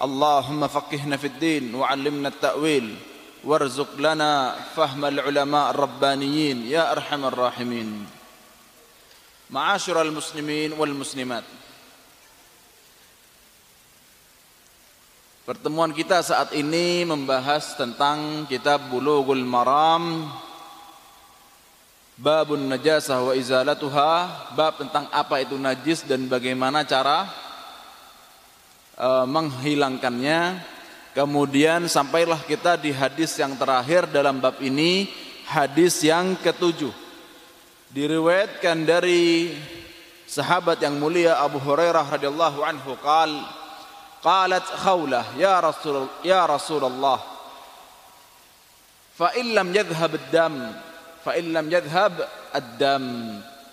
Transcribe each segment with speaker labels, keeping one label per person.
Speaker 1: اللهم فقهنا في الدين وعلمنا التأويل وارزق لنا فهم العلماء الربانيين يا أرحم الراحمين معاشر المسلمين والمسلمات Pertemuan kita saat ini membahas tentang kitab Bulughul Maram Babun Najasah wa Izalatuha Bab tentang apa itu najis dan bagaimana cara e, menghilangkannya. Kemudian sampailah kita di hadis yang terakhir dalam bab ini, hadis yang ketujuh. Diriwayatkan dari sahabat yang mulia Abu Hurairah radhiyallahu anhu qal qalat khawlah ya rasul ya rasulullah fa in lam yadhhab ad-dam fa in lam yadhhab ad-dam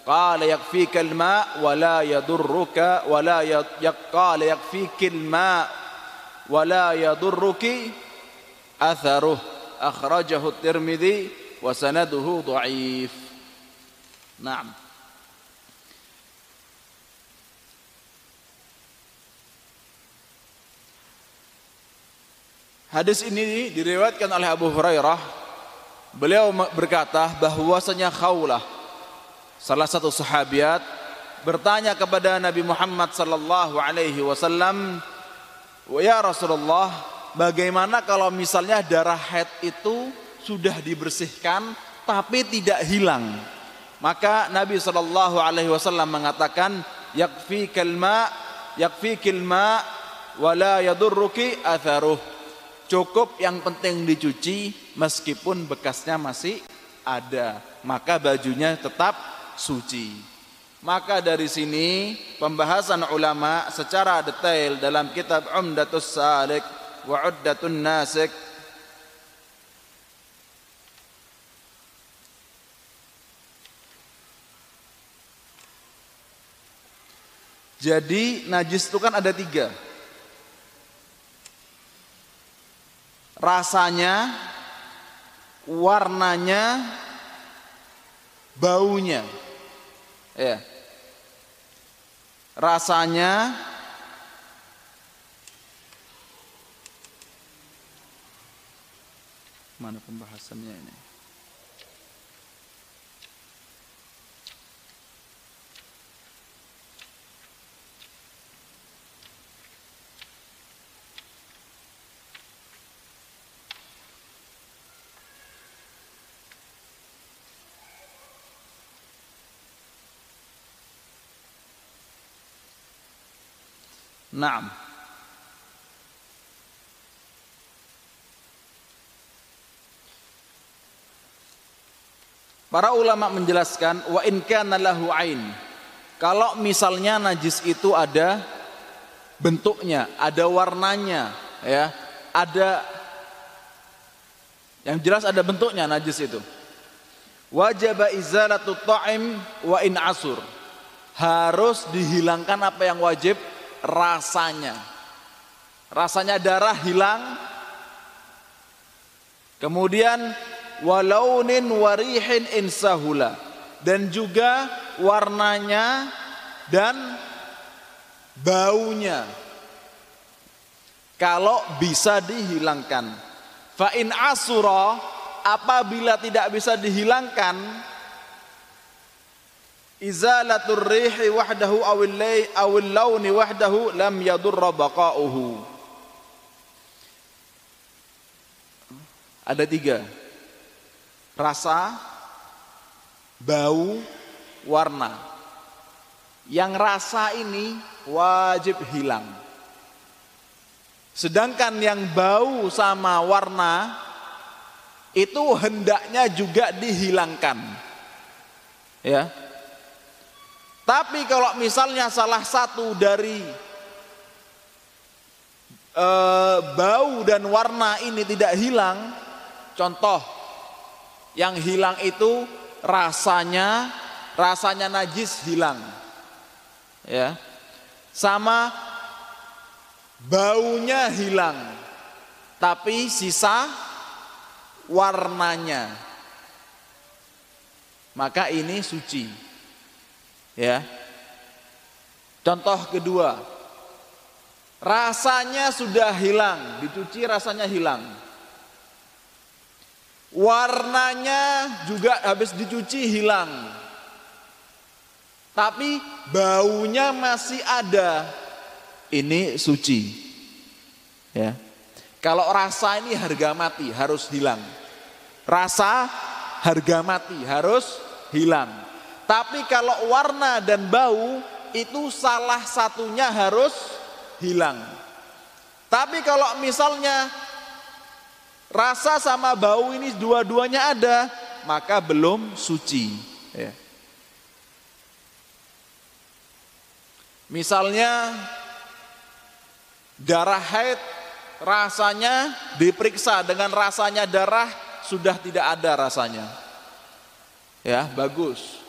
Speaker 1: قال يكفيك الماء ولا يضرك ولا قال يكفيك الماء ولا يضرك أثره. أخرجه الترمذي وسنده ضعيف. نعم. Hadis ini diriwayatkan oleh Abu Hurairah. Beliau berkata bahwasanya Khawlah. Salah satu sahabiat bertanya kepada Nabi Muhammad sallallahu alaihi wasallam, "Ya Rasulullah, bagaimana kalau misalnya darah haid itu sudah dibersihkan tapi tidak hilang?" Maka Nabi sallallahu alaihi wasallam mengatakan, "Yakfikal ma, yakfikil ma wa la yadurruki atharuh." Cukup yang penting dicuci meskipun bekasnya masih ada, maka bajunya tetap suci. Maka dari sini pembahasan ulama secara detail dalam kitab Umdatus Salik wa Uddatun Nasik Jadi najis itu kan ada tiga rasanya, warnanya, baunya. Ya. Rasanya Mana pembahasannya ini? Naam. Para ulama menjelaskan wa in kana lahu ain. Kalau misalnya najis itu ada bentuknya, ada warnanya, ya, ada yang jelas ada bentuknya najis itu. Wajib izalatu ta'im wa in asur. Harus dihilangkan apa yang wajib rasanya. Rasanya darah hilang. Kemudian walaunin warihin insahula dan juga warnanya dan baunya kalau bisa dihilangkan. Fa in apabila tidak bisa dihilangkan izalatur rihi wahdahu awil lay awil launi wahdahu lam yadurra baqa'uhu. Ada tiga. Rasa bau warna. Yang rasa ini wajib hilang. Sedangkan yang bau sama warna itu hendaknya juga dihilangkan. Ya tapi kalau misalnya salah satu dari e, bau dan warna ini tidak hilang, contoh yang hilang itu rasanya rasanya najis hilang. Ya. Sama baunya hilang. Tapi sisa warnanya. Maka ini suci. Ya. Contoh kedua, rasanya sudah hilang, dicuci rasanya hilang. Warnanya juga habis dicuci hilang. Tapi baunya masih ada. Ini suci. Ya. Kalau rasa ini harga mati, harus hilang. Rasa harga mati harus hilang. Tapi kalau warna dan bau itu salah satunya harus hilang. Tapi kalau misalnya rasa sama bau ini dua-duanya ada, maka belum suci. Ya. Misalnya darah haid rasanya diperiksa dengan rasanya darah sudah tidak ada rasanya. Ya, bagus.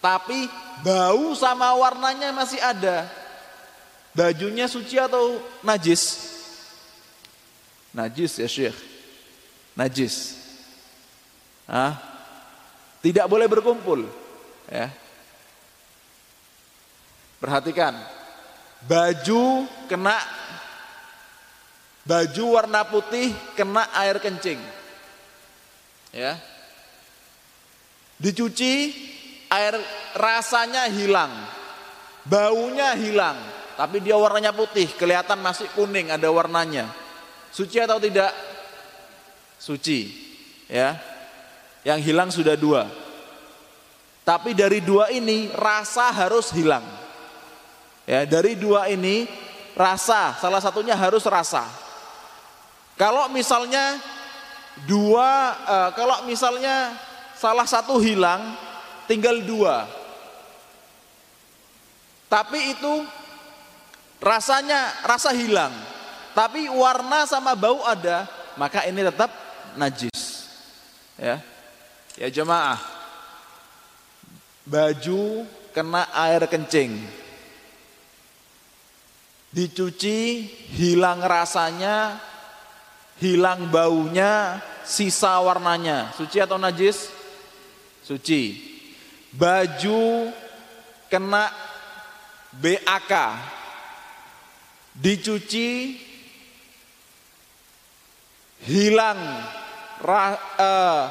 Speaker 1: Tapi bau sama warnanya masih ada. Bajunya suci atau najis? Najis ya Syekh. Najis. Ah, tidak boleh berkumpul. Ya. Perhatikan. Baju kena baju warna putih kena air kencing. Ya. Dicuci air rasanya hilang, baunya hilang, tapi dia warnanya putih, kelihatan masih kuning, ada warnanya. Suci atau tidak? Suci, ya. Yang hilang sudah dua. Tapi dari dua ini rasa harus hilang. Ya, dari dua ini rasa, salah satunya harus rasa. Kalau misalnya dua, uh, kalau misalnya salah satu hilang, tinggal dua. Tapi itu rasanya rasa hilang. Tapi warna sama bau ada, maka ini tetap najis. Ya. Ya jemaah. Baju kena air kencing. Dicuci, hilang rasanya, hilang baunya, sisa warnanya. Suci atau najis? Suci baju kena BAK dicuci hilang ra, uh,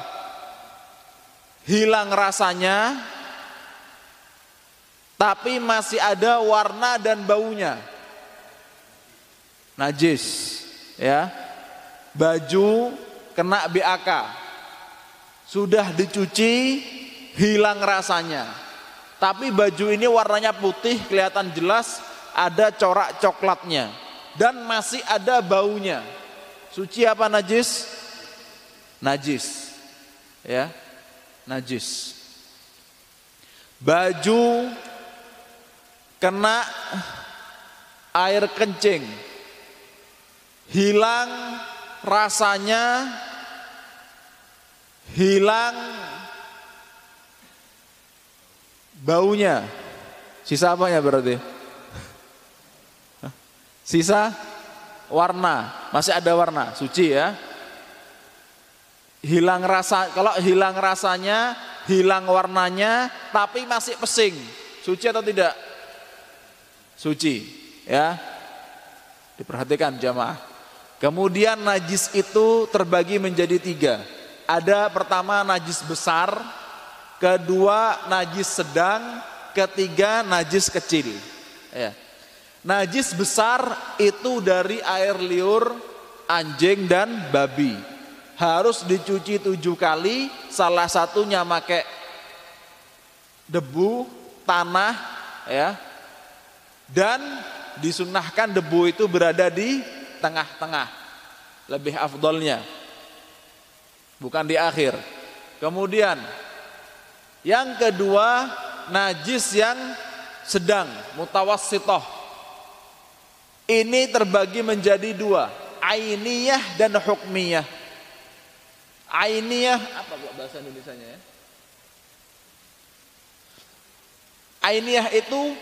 Speaker 1: hilang rasanya tapi masih ada warna dan baunya. Najis ya. Baju kena BAK sudah dicuci hilang rasanya. Tapi baju ini warnanya putih, kelihatan jelas ada corak coklatnya dan masih ada baunya. Suci apa najis? Najis. Ya. Najis. Baju kena air kencing. Hilang rasanya, hilang baunya. Sisa apa ya berarti? Sisa warna, masih ada warna, suci ya. Hilang rasa, kalau hilang rasanya, hilang warnanya, tapi masih pesing. Suci atau tidak? Suci, ya. Diperhatikan jamaah. Kemudian najis itu terbagi menjadi tiga. Ada pertama najis besar, kedua najis sedang, ketiga najis kecil. Ya. Najis besar itu dari air liur, anjing dan babi. Harus dicuci tujuh kali, salah satunya pakai debu, tanah, ya. Dan disunahkan debu itu berada di tengah-tengah. Lebih afdolnya. Bukan di akhir. Kemudian yang kedua, najis yang sedang, mutawassitoh. ini terbagi menjadi dua, ainiyah dan hukmiyah. Ainiyah apa bahasa Indonesia-nya ya? Ainiyah itu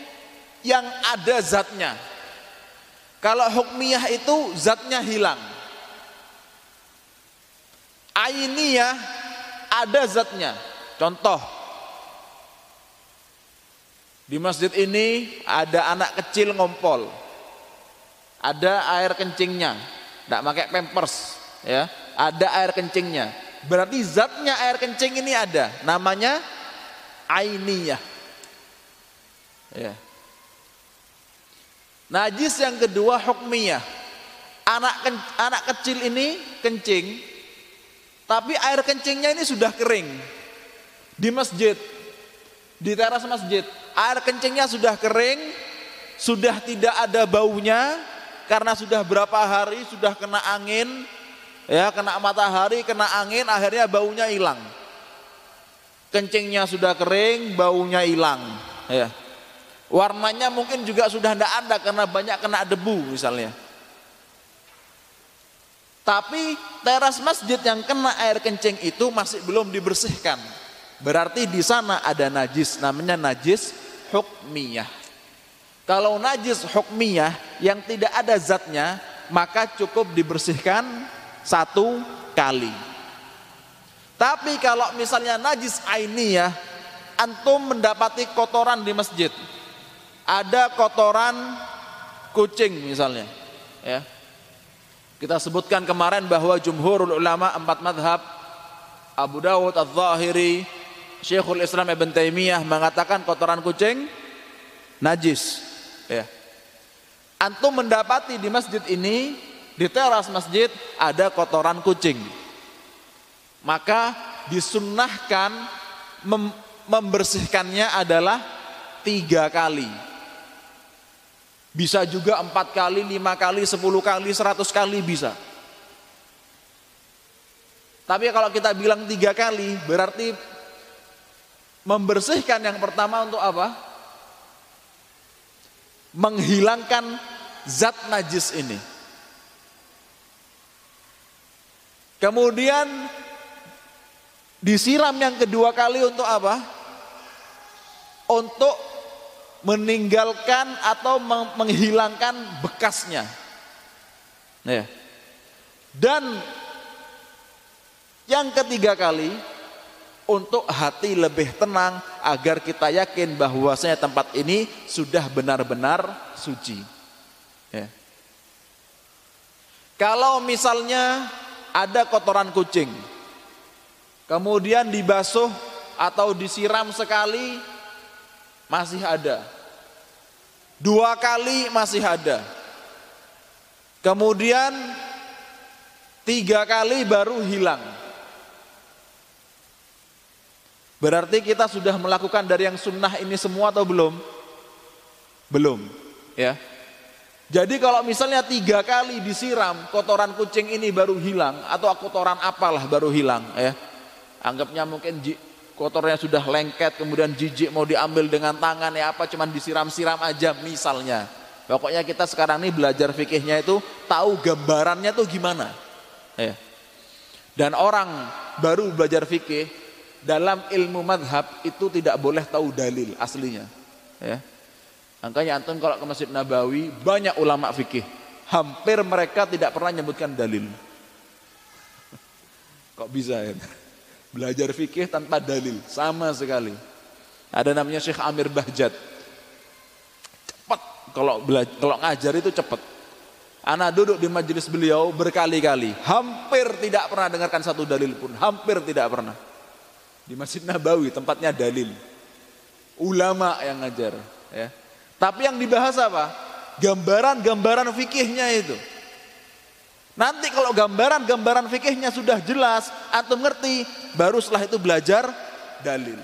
Speaker 1: yang ada zatnya. Kalau hukmiyah itu zatnya hilang. Ainiyah ada zatnya. Contoh, di masjid ini ada anak kecil ngompol. Ada air kencingnya, tidak pakai pampers, ya. Ada air kencingnya. Berarti zatnya air kencing ini ada, namanya ainiyah. Ya. Najis yang kedua hukmiyah. Anak anak kecil ini kencing, tapi air kencingnya ini sudah kering di masjid, di teras masjid. Air kencingnya sudah kering, sudah tidak ada baunya karena sudah berapa hari sudah kena angin, ya kena matahari, kena angin, akhirnya baunya hilang. Kencingnya sudah kering, baunya hilang. Ya. Warnanya mungkin juga sudah tidak ada karena banyak kena debu misalnya. Tapi teras masjid yang kena air kencing itu masih belum dibersihkan. Berarti di sana ada najis, namanya najis hukmiyah. Kalau najis hukmiyah yang tidak ada zatnya, maka cukup dibersihkan satu kali. Tapi kalau misalnya najis ainiyah, antum mendapati kotoran di masjid, ada kotoran kucing misalnya ya kita sebutkan kemarin bahwa jumhur ulama empat madhab Abu Dawud Al-Zahiri Syekhul Islam Ibn Taimiyah mengatakan kotoran kucing najis. Ya. Antum mendapati di masjid ini di teras masjid ada kotoran kucing. Maka disunnahkan mem membersihkannya adalah tiga kali. Bisa juga empat kali, lima kali, sepuluh kali, seratus kali bisa. Tapi kalau kita bilang tiga kali, berarti membersihkan yang pertama untuk apa? Menghilangkan zat najis ini. Kemudian disiram yang kedua kali untuk apa? Untuk meninggalkan atau menghilangkan bekasnya. Ya. Dan yang ketiga kali untuk hati lebih tenang agar kita yakin bahwasanya tempat ini sudah benar-benar suci. Ya. Kalau misalnya ada kotoran kucing, kemudian dibasuh atau disiram sekali masih ada. Dua kali masih ada. Kemudian tiga kali baru hilang. Berarti kita sudah melakukan dari yang sunnah ini semua atau belum? Belum, ya. Jadi kalau misalnya tiga kali disiram kotoran kucing ini baru hilang atau kotoran apalah baru hilang, ya. Anggapnya mungkin kotornya sudah lengket kemudian jijik mau diambil dengan tangan ya apa cuman disiram-siram aja misalnya pokoknya kita sekarang ini belajar fikihnya itu tahu gambarannya tuh gimana ya. dan orang baru belajar fikih dalam ilmu madhab itu tidak boleh tahu dalil aslinya ya makanya antum kalau ke masjid Nabawi banyak ulama fikih hampir mereka tidak pernah menyebutkan dalil kok bisa ya Belajar fikih tanpa dalil, sama sekali. Ada namanya Syekh Amir Bahjat. Cepat kalau belajar, kalau ngajar itu cepat. Anak duduk di majelis beliau berkali-kali, hampir tidak pernah dengarkan satu dalil pun, hampir tidak pernah. Di Masjid Nabawi tempatnya dalil. Ulama yang ngajar, ya. Tapi yang dibahas apa? Gambaran-gambaran fikihnya itu. Nanti kalau gambaran-gambaran fikihnya sudah jelas, atau ngerti, baru setelah itu belajar dalil.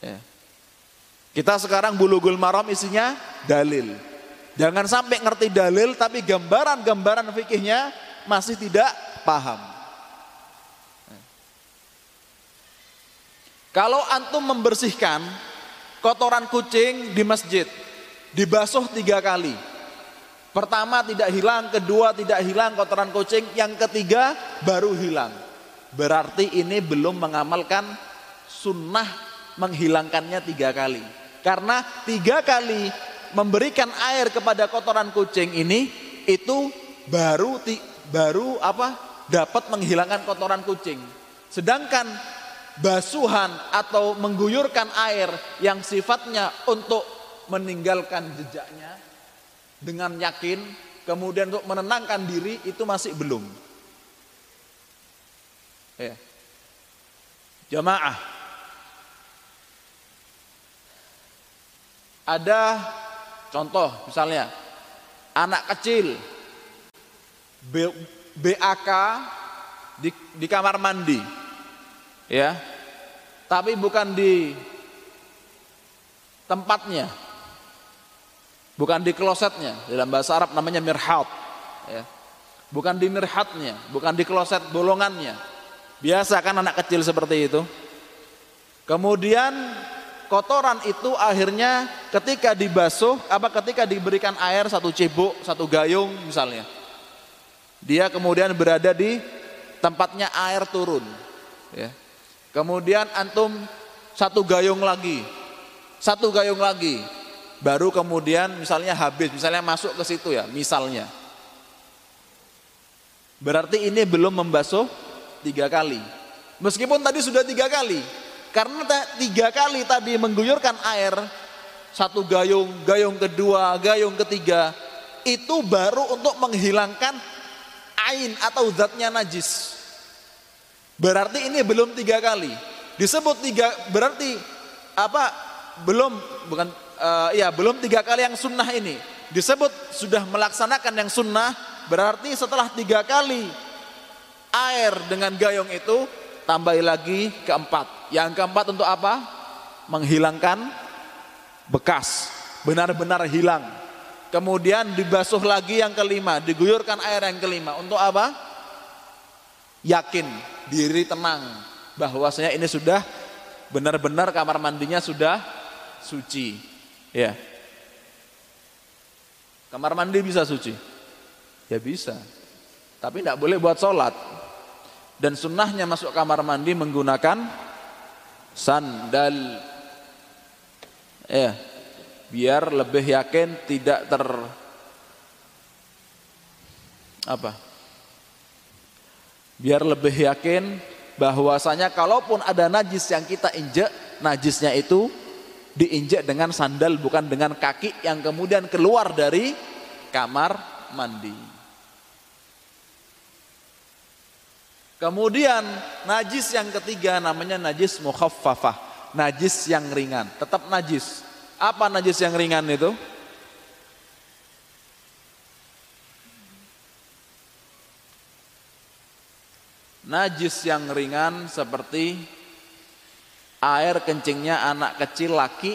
Speaker 1: Ya. Kita sekarang bulugul maram isinya dalil. Jangan sampai ngerti dalil tapi gambaran-gambaran fikihnya masih tidak paham. Kalau antum membersihkan kotoran kucing di masjid, dibasuh tiga kali. Pertama tidak hilang, kedua tidak hilang kotoran kucing, yang ketiga baru hilang. Berarti ini belum mengamalkan sunnah menghilangkannya tiga kali. Karena tiga kali memberikan air kepada kotoran kucing ini itu baru baru apa dapat menghilangkan kotoran kucing. Sedangkan basuhan atau mengguyurkan air yang sifatnya untuk meninggalkan jejaknya dengan yakin, kemudian untuk menenangkan diri itu masih belum. Ya. Jamaah. Ada contoh misalnya anak kecil BAK di, di kamar mandi. Ya. Tapi bukan di tempatnya, Bukan di klosetnya, dalam bahasa Arab namanya mirhat. Ya. Bukan di mirhatnya, bukan di kloset bolongannya. Biasa kan anak kecil seperti itu. Kemudian kotoran itu akhirnya ketika dibasuh, apa ketika diberikan air satu cebok, satu gayung misalnya. Dia kemudian berada di tempatnya air turun. Ya. Kemudian antum satu gayung lagi, satu gayung lagi, baru kemudian misalnya habis, misalnya masuk ke situ ya, misalnya. Berarti ini belum membasuh tiga kali. Meskipun tadi sudah tiga kali, karena tiga kali tadi mengguyurkan air, satu gayung, gayung kedua, gayung ketiga, itu baru untuk menghilangkan ain atau zatnya najis. Berarti ini belum tiga kali. Disebut tiga, berarti apa? Belum, bukan uh, ya belum tiga kali yang sunnah ini. Disebut sudah melaksanakan yang sunnah berarti setelah tiga kali air dengan gayung itu tambah lagi keempat. Yang keempat untuk apa? Menghilangkan bekas benar-benar hilang. Kemudian dibasuh lagi yang kelima diguyurkan air yang kelima. Untuk apa? Yakin diri tenang bahwasanya ini sudah benar-benar kamar mandinya sudah suci Ya. Kamar mandi bisa suci? Ya bisa. Tapi tidak boleh buat sholat. Dan sunnahnya masuk kamar mandi menggunakan sandal. Ya. Biar lebih yakin tidak ter apa? Biar lebih yakin bahwasanya kalaupun ada najis yang kita injek, najisnya itu diinjak dengan sandal bukan dengan kaki yang kemudian keluar dari kamar mandi. Kemudian najis yang ketiga namanya najis mukhaffafah, najis yang ringan, tetap najis. Apa najis yang ringan itu? Najis yang ringan seperti air kencingnya anak kecil laki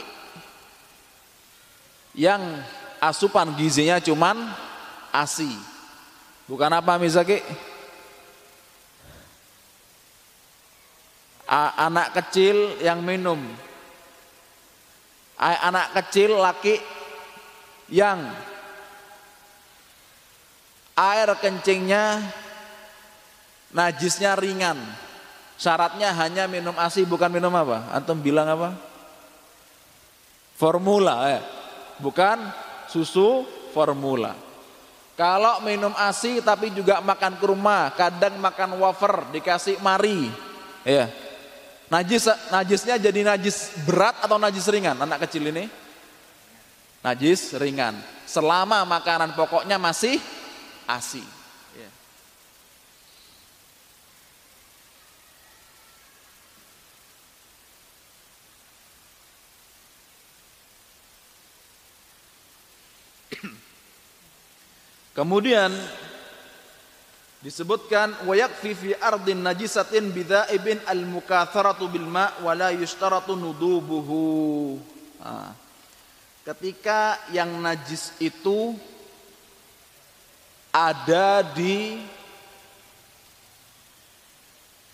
Speaker 1: yang asupan gizinya cuman ASI. Bukan apa Mizaki? Anak kecil yang minum. Anak kecil laki yang air kencingnya najisnya ringan Syaratnya hanya minum ASI bukan minum apa? Antum bilang apa? Formula ya. Bukan susu formula. Kalau minum ASI tapi juga makan kurma, kadang makan wafer dikasih mari. Ya. Najis najisnya jadi najis berat atau najis ringan anak kecil ini? Najis ringan. Selama makanan pokoknya masih ASI. Kemudian disebutkan wa yakfi fi ardin najisatin bidzaibin al mukatharatu bil ma wa la nudubuhu. Nah, ketika yang najis itu ada di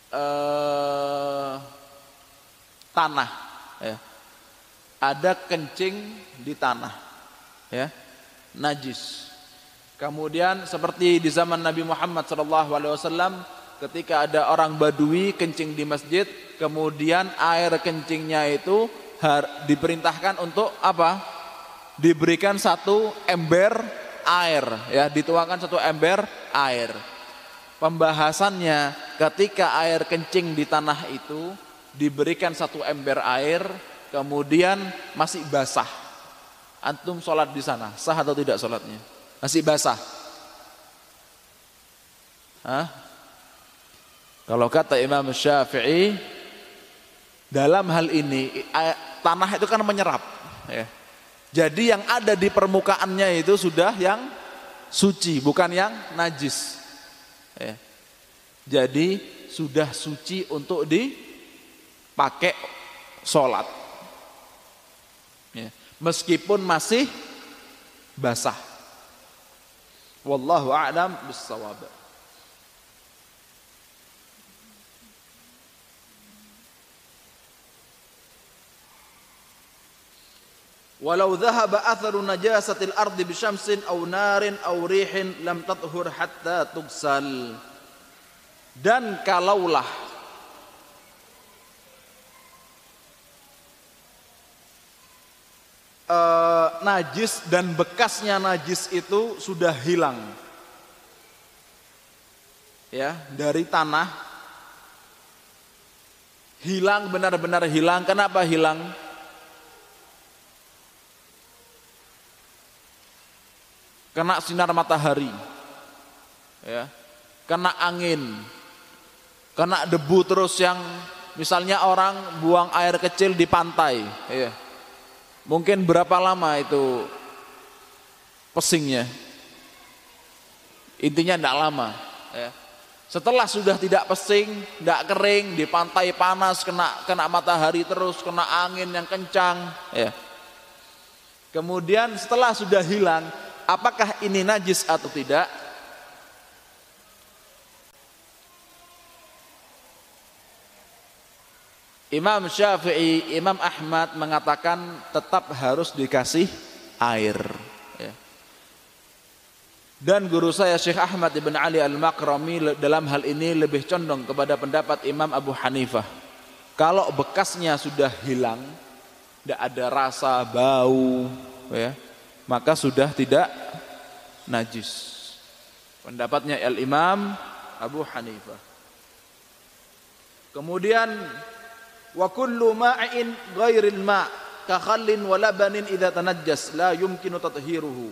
Speaker 1: uh, tanah ya. Ada kencing di tanah ya najis kemudian seperti di zaman Nabi Muhammad SAW ketika ada orang badui kencing di masjid kemudian air kencingnya itu diperintahkan untuk apa? Diberikan satu ember air ya dituangkan satu ember air. Pembahasannya ketika air kencing di tanah itu diberikan satu ember air kemudian masih basah. Antum sholat di sana sah atau tidak sholatnya masih basah Hah? kalau kata Imam Syafi'i dalam hal ini tanah itu kan menyerap ya. jadi yang ada di permukaannya itu sudah yang suci bukan yang najis ya. jadi sudah suci untuk dipakai sholat ya. meskipun masih basah والله أعلم بالصواب. ولو ذهب أثر نجاسة الأرض بشمس أو نار أو ريح لم تطهر حتى تغسل. dan kalaulah uh, najis dan bekasnya najis itu sudah hilang. Ya, dari tanah hilang benar-benar hilang. Kenapa hilang? kena sinar matahari, ya, kena angin, kena debu terus yang misalnya orang buang air kecil di pantai, ya. Mungkin berapa lama itu pesingnya? Intinya tidak lama. Ya. Setelah sudah tidak pesing, tidak kering, di pantai panas, kena kena matahari terus, kena angin yang kencang, ya. Kemudian setelah sudah hilang, apakah ini najis atau tidak? Imam Syafi'i, Imam Ahmad mengatakan tetap harus dikasih air. Ya. Dan guru saya Syekh Ahmad ibn Ali al-Makrami dalam hal ini lebih condong kepada pendapat Imam Abu Hanifah. Kalau bekasnya sudah hilang, tidak ada rasa bau, ya, maka sudah tidak najis. Pendapatnya Al-Imam Abu Hanifah. Kemudian wa kullu ma'in ghairil ma' ka khallin wa labanin idza tanajjas la yumkinu tathiruhu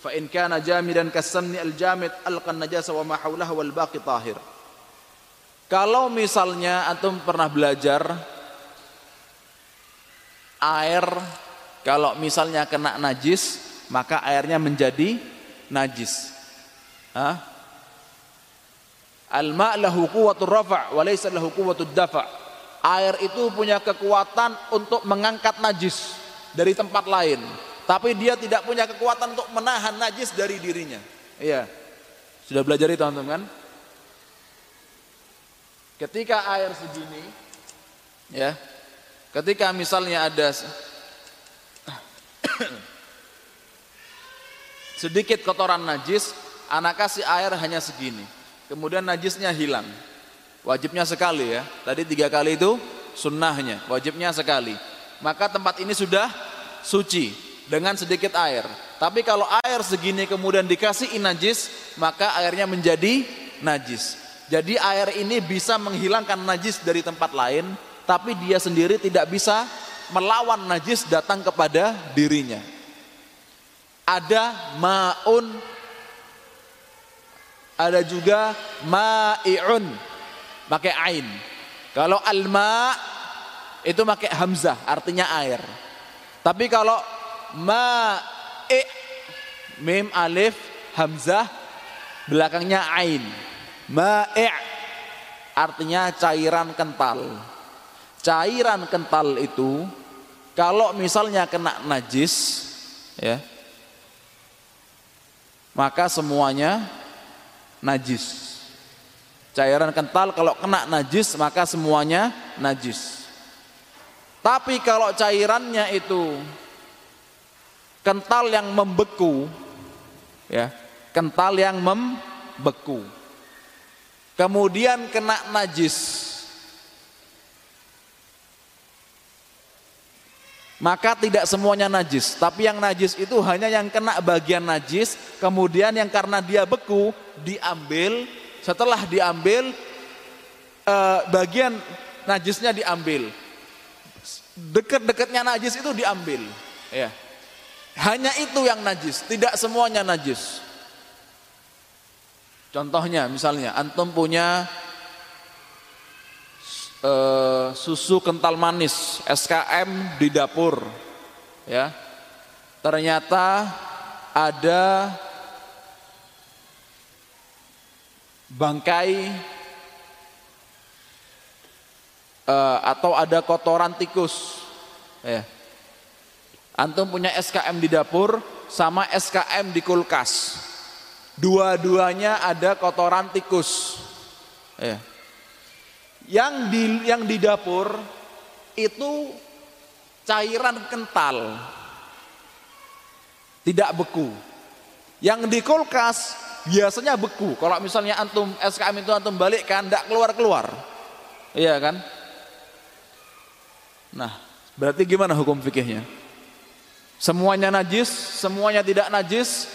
Speaker 1: fa in kana jamidan kasamni al-jamid alqa najasa wa ma hawlahu wal baqi tahir. Kalau misalnya antum pernah belajar air kalau misalnya kena najis maka airnya menjadi najis. Hah? Al-ma' lahu quwwatur rafa' wa laysa lahu quwwatud dafa'. Air itu punya kekuatan untuk mengangkat najis dari tempat lain, tapi dia tidak punya kekuatan untuk menahan najis dari dirinya. Iya. Sudah belajar itu teman-teman kan? Ketika air segini ya. Ketika misalnya ada sedikit kotoran najis, anak kasih air hanya segini. Kemudian najisnya hilang. Wajibnya sekali ya. Tadi tiga kali itu sunnahnya, wajibnya sekali. Maka tempat ini sudah suci dengan sedikit air. Tapi kalau air segini kemudian dikasih najis, maka airnya menjadi najis. Jadi air ini bisa menghilangkan najis dari tempat lain, tapi dia sendiri tidak bisa melawan najis datang kepada dirinya ada maun ada juga ma'iun pakai ain. Kalau alma itu pakai hamzah artinya air. Tapi kalau ma'i mim alif hamzah belakangnya ain. Ma'i artinya cairan kental. Cairan kental itu kalau misalnya kena najis ya maka semuanya najis. Cairan kental kalau kena najis maka semuanya najis. Tapi kalau cairannya itu kental yang membeku ya kental yang membeku kemudian kena najis maka tidak semuanya najis tapi yang najis itu hanya yang kena bagian najis kemudian yang karena dia beku diambil setelah diambil eh, bagian najisnya diambil. Dekat-dekatnya najis itu diambil. Ya. Hanya itu yang najis tidak semuanya najis. Contohnya misalnya antum punya eh, susu kental manis SKM di dapur. Ya. Ternyata ada bangkai eh, atau ada kotoran tikus. Ya. Antum punya SKM di dapur sama SKM di kulkas. Dua-duanya ada kotoran tikus. Ya. Yang di yang di dapur itu cairan kental. Tidak beku. Yang di kulkas biasanya beku. Kalau misalnya antum SKM itu antum balikkan tidak keluar-keluar. Iya kan? Nah, berarti gimana hukum fikihnya? Semuanya najis, semuanya tidak najis,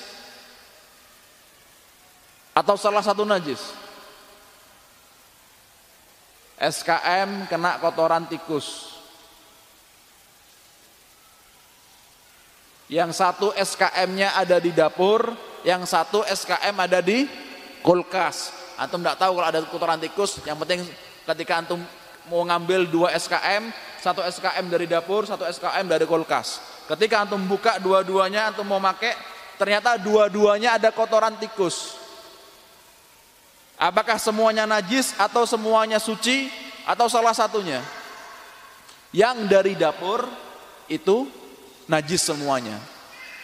Speaker 1: atau salah satu najis? SKM kena kotoran tikus. Yang satu SKM-nya ada di dapur, yang satu SKM ada di kulkas. Antum tidak tahu kalau ada kotoran tikus, yang penting ketika antum mau ngambil dua SKM, satu SKM dari dapur, satu SKM dari kulkas. Ketika antum buka dua-duanya, antum mau pakai, ternyata dua-duanya ada kotoran tikus. Apakah semuanya najis atau semuanya suci atau salah satunya? Yang dari dapur itu najis semuanya.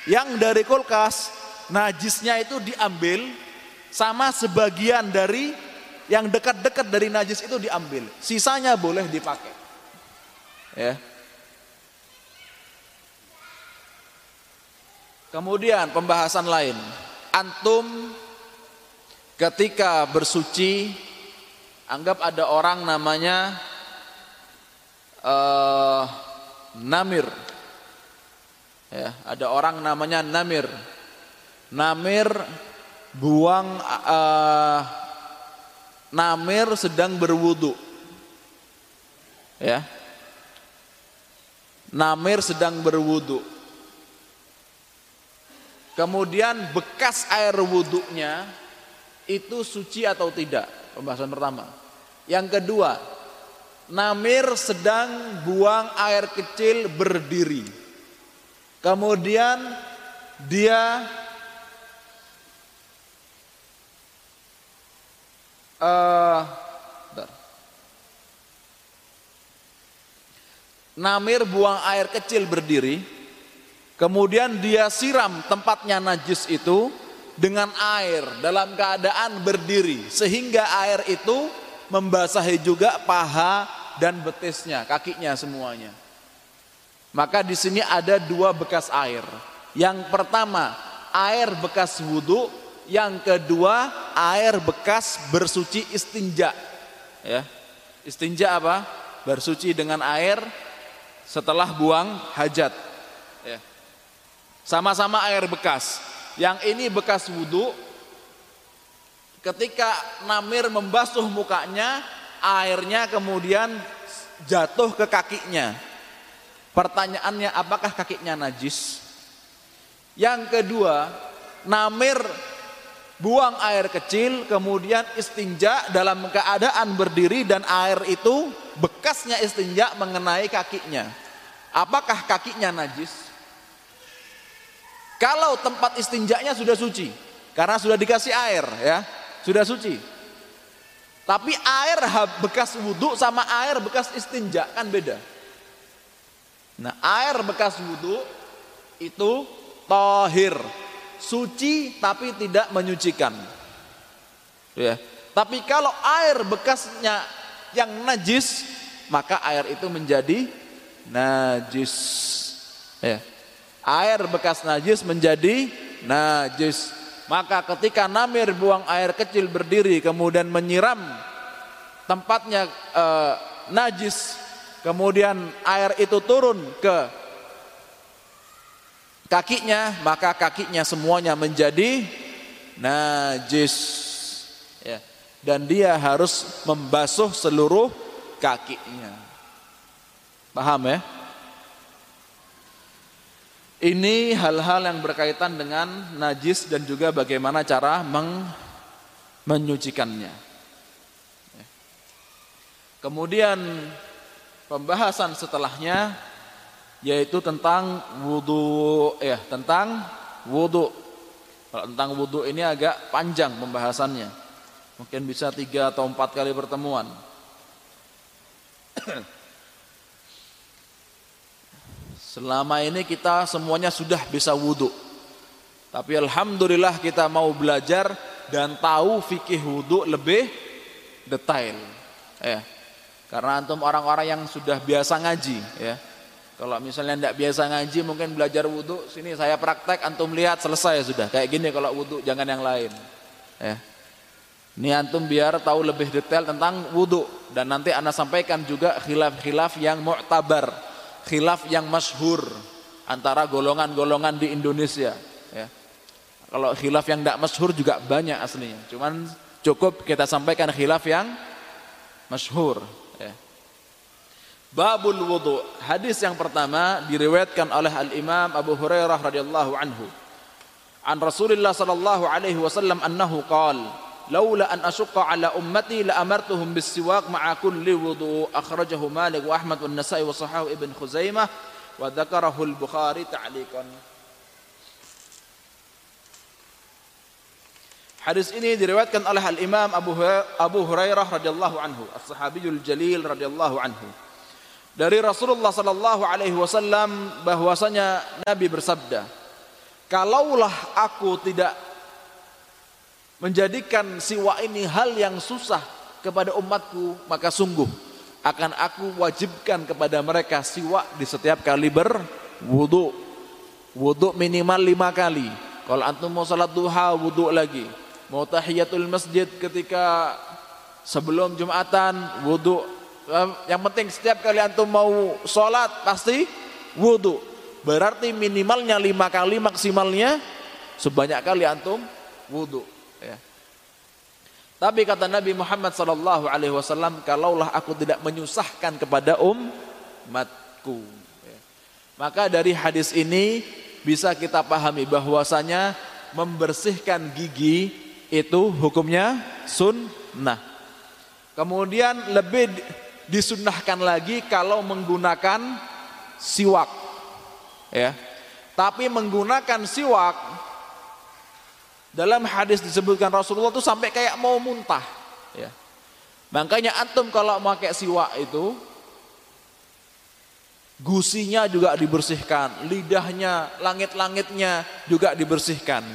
Speaker 1: Yang dari kulkas najisnya itu diambil sama sebagian dari yang dekat-dekat dari najis itu diambil. Sisanya boleh dipakai. Ya. Kemudian pembahasan lain. Antum ketika bersuci anggap ada orang namanya uh, Namir ya ada orang namanya Namir Namir buang uh, Namir sedang berwudu ya Namir sedang berwudu kemudian bekas air wudhunya itu suci atau tidak? Pembahasan pertama. Yang kedua, Namir sedang buang air kecil berdiri. Kemudian dia uh, Namir buang air kecil berdiri, kemudian dia siram tempatnya najis itu dengan air dalam keadaan berdiri sehingga air itu membasahi juga paha dan betisnya, kakinya semuanya. Maka di sini ada dua bekas air. Yang pertama, air bekas wudhu, yang kedua, air bekas bersuci istinja. Ya. Istinja apa? Bersuci dengan air setelah buang hajat. Ya. Sama-sama air bekas. Yang ini bekas wudhu. Ketika Namir membasuh mukanya, airnya kemudian jatuh ke kakinya. Pertanyaannya apakah kakinya najis? Yang kedua, Namir buang air kecil kemudian istinja dalam keadaan berdiri dan air itu bekasnya istinja mengenai kakinya. Apakah kakinya najis? Kalau tempat istinjaknya sudah suci, karena sudah dikasih air ya, sudah suci. Tapi air bekas wudhu sama air bekas istinja kan beda. Nah air bekas wudhu itu tohir, suci tapi tidak menyucikan. Ya. Tapi kalau air bekasnya yang najis, maka air itu menjadi najis. Ya. air bekas najis menjadi najis. Maka ketika namir buang air kecil berdiri kemudian menyiram tempatnya e, najis, kemudian air itu turun ke kakinya, maka kakinya semuanya menjadi najis. Ya. Dan dia harus membasuh seluruh kakinya. Paham ya? Ini hal-hal yang berkaitan dengan najis dan juga bagaimana cara meng menyucikannya. Kemudian pembahasan setelahnya yaitu tentang wudhu ya tentang wudhu. Tentang wudhu ini agak panjang pembahasannya. Mungkin bisa tiga atau empat kali pertemuan. Selama ini kita semuanya sudah bisa wudhu. Tapi Alhamdulillah kita mau belajar dan tahu fikih wudhu lebih detail. Ya. Karena antum orang-orang yang sudah biasa ngaji. Ya. Kalau misalnya tidak biasa ngaji mungkin belajar wudhu. Sini saya praktek antum lihat selesai sudah. Kayak gini kalau wudhu jangan yang lain. Ya. Ini antum biar tahu lebih detail tentang wudhu. Dan nanti anda sampaikan juga khilaf-khilaf yang mu'tabar khilaf yang masyhur antara golongan-golongan di Indonesia ya. Kalau khilaf yang tidak masyhur juga banyak aslinya. Cuman cukup kita sampaikan khilaf yang masyhur. Babul wudu. Hadis yang pertama diriwayatkan oleh Al-Imam Abu Hurairah radhiyallahu anhu. An Rasulullah sallallahu alaihi wasallam annahu qala laula an ashqa ala ummati la amartuhum bis-siwak ma'a kulli wudu akhrajahu Malik wa Ahmad wa Nasa'i wa Sahahu Ibn Khuzaimah wa dzakarahu al-Bukhari ta'liqan Hadis ini diriwayatkan oleh Al-Imam Abu Abu Hurairah radhiyallahu anhu, As-Sahabiyul Jalil radhiyallahu anhu. Dari Rasulullah sallallahu alaihi wasallam bahwasanya Nabi bersabda, "Kalaulah aku tidak menjadikan siwa ini hal yang susah kepada umatku maka sungguh akan aku wajibkan kepada mereka siwa di setiap kali berwudu wudu minimal lima kali. Kalau antum mau salat duha wudu lagi. Mau tahiyatul masjid ketika sebelum jumatan wudu yang penting setiap kali antum mau sholat pasti wudu berarti minimalnya lima kali maksimalnya sebanyak kali antum wudu Ya. Tapi kata Nabi Muhammad sallallahu alaihi wasallam, kalaulah aku tidak menyusahkan kepada umatku. Ya. Maka dari hadis ini bisa kita pahami bahwasanya membersihkan gigi itu hukumnya sunnah. Kemudian lebih disunnahkan lagi kalau menggunakan siwak. Ya. Tapi menggunakan siwak dalam hadis disebutkan Rasulullah itu sampai kayak mau muntah. Ya. Makanya antum kalau pakai siwak itu gusinya juga dibersihkan, lidahnya, langit-langitnya juga dibersihkan.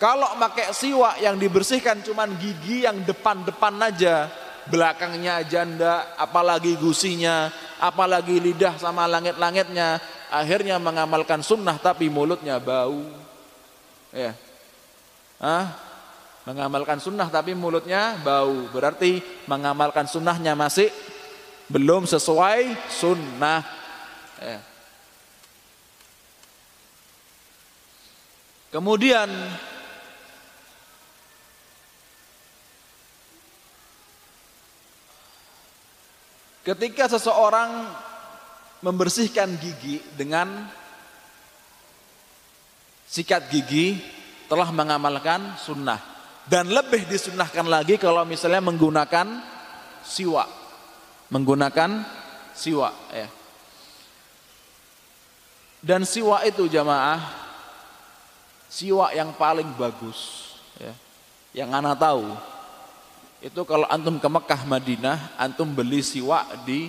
Speaker 1: Kalau pakai siwak yang dibersihkan cuman gigi yang depan-depan aja, belakangnya janda, apalagi gusinya, apalagi lidah sama langit-langitnya, akhirnya mengamalkan sunnah tapi mulutnya bau. Ya ah, mengamalkan sunnah tapi mulutnya bau berarti mengamalkan sunnahnya masih belum sesuai sunnah ya. kemudian ketika seseorang membersihkan gigi dengan sikat gigi telah mengamalkan sunnah. Dan lebih disunnahkan lagi kalau misalnya menggunakan siwa. Menggunakan siwa ya. Dan siwa itu jamaah siwa yang paling bagus ya. Yang ana tahu itu kalau antum ke Mekah Madinah antum beli siwa di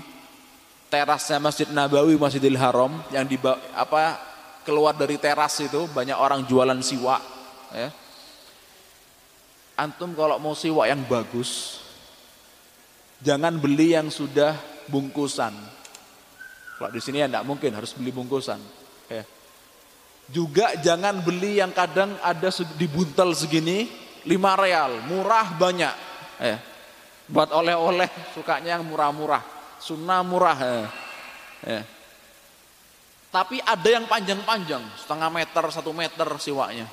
Speaker 1: terasnya Masjid Nabawi Masjidil Haram yang di apa keluar dari teras itu banyak orang jualan siwa ya. Antum kalau mau siwak yang bagus, jangan beli yang sudah bungkusan. Kalau di sini ya tidak mungkin harus beli bungkusan. Ya. Juga jangan beli yang kadang ada di buntel segini, 5 real, murah banyak. Eh, buat oleh-oleh sukanya yang murah-murah, sunnah murah. Eh. Eh. Tapi ada yang panjang-panjang, setengah meter, satu meter siwaknya.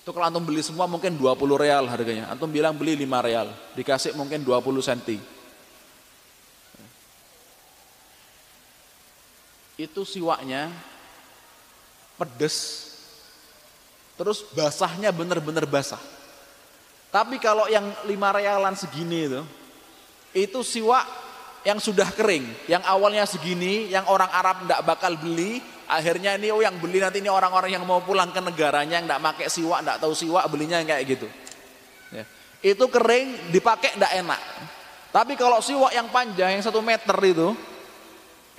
Speaker 1: Itu kalau antum beli semua mungkin 20 real harganya. Antum bilang beli 5 real, dikasih mungkin 20 senti. Itu siwaknya pedes, terus basahnya benar-benar basah. Tapi kalau yang lima realan segini itu, itu siwak yang sudah kering, yang awalnya segini, yang orang Arab tidak bakal beli, akhirnya ini oh yang beli nanti ini orang-orang yang mau pulang ke negaranya, yang tidak pakai siwak, tidak tahu siwak, belinya yang kayak gitu. Ya. Itu kering, dipakai tidak enak. Tapi kalau siwak yang panjang, yang satu meter itu,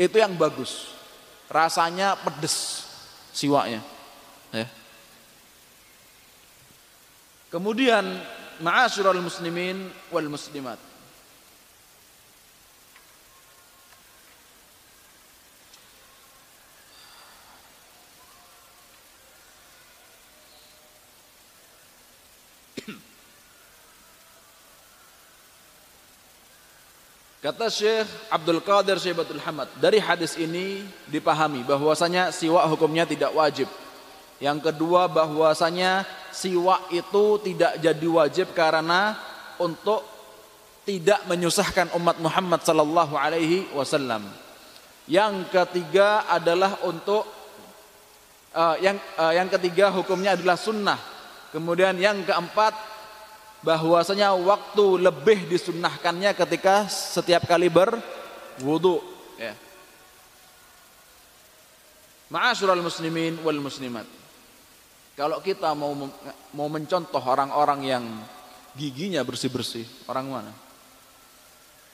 Speaker 1: itu yang bagus. Rasanya pedes siwaknya. Ya. Kemudian ma'asyiral muslimin wal muslimat. Kata Syekh Abdul Qadir Syaibatul Hamad, dari hadis ini dipahami bahwasanya siwak hukumnya tidak wajib. Yang kedua bahwasanya siwak itu tidak jadi wajib karena untuk tidak menyusahkan umat Muhammad sallallahu alaihi wasallam. Yang ketiga adalah untuk uh, yang uh, yang ketiga hukumnya adalah sunnah. Kemudian yang keempat bahwasanya waktu lebih disunnahkannya ketika setiap kali berwudu ya. Ma'asyiral muslimin wal muslimat. Kalau kita mau mau mencontoh orang-orang yang giginya bersih-bersih, orang mana?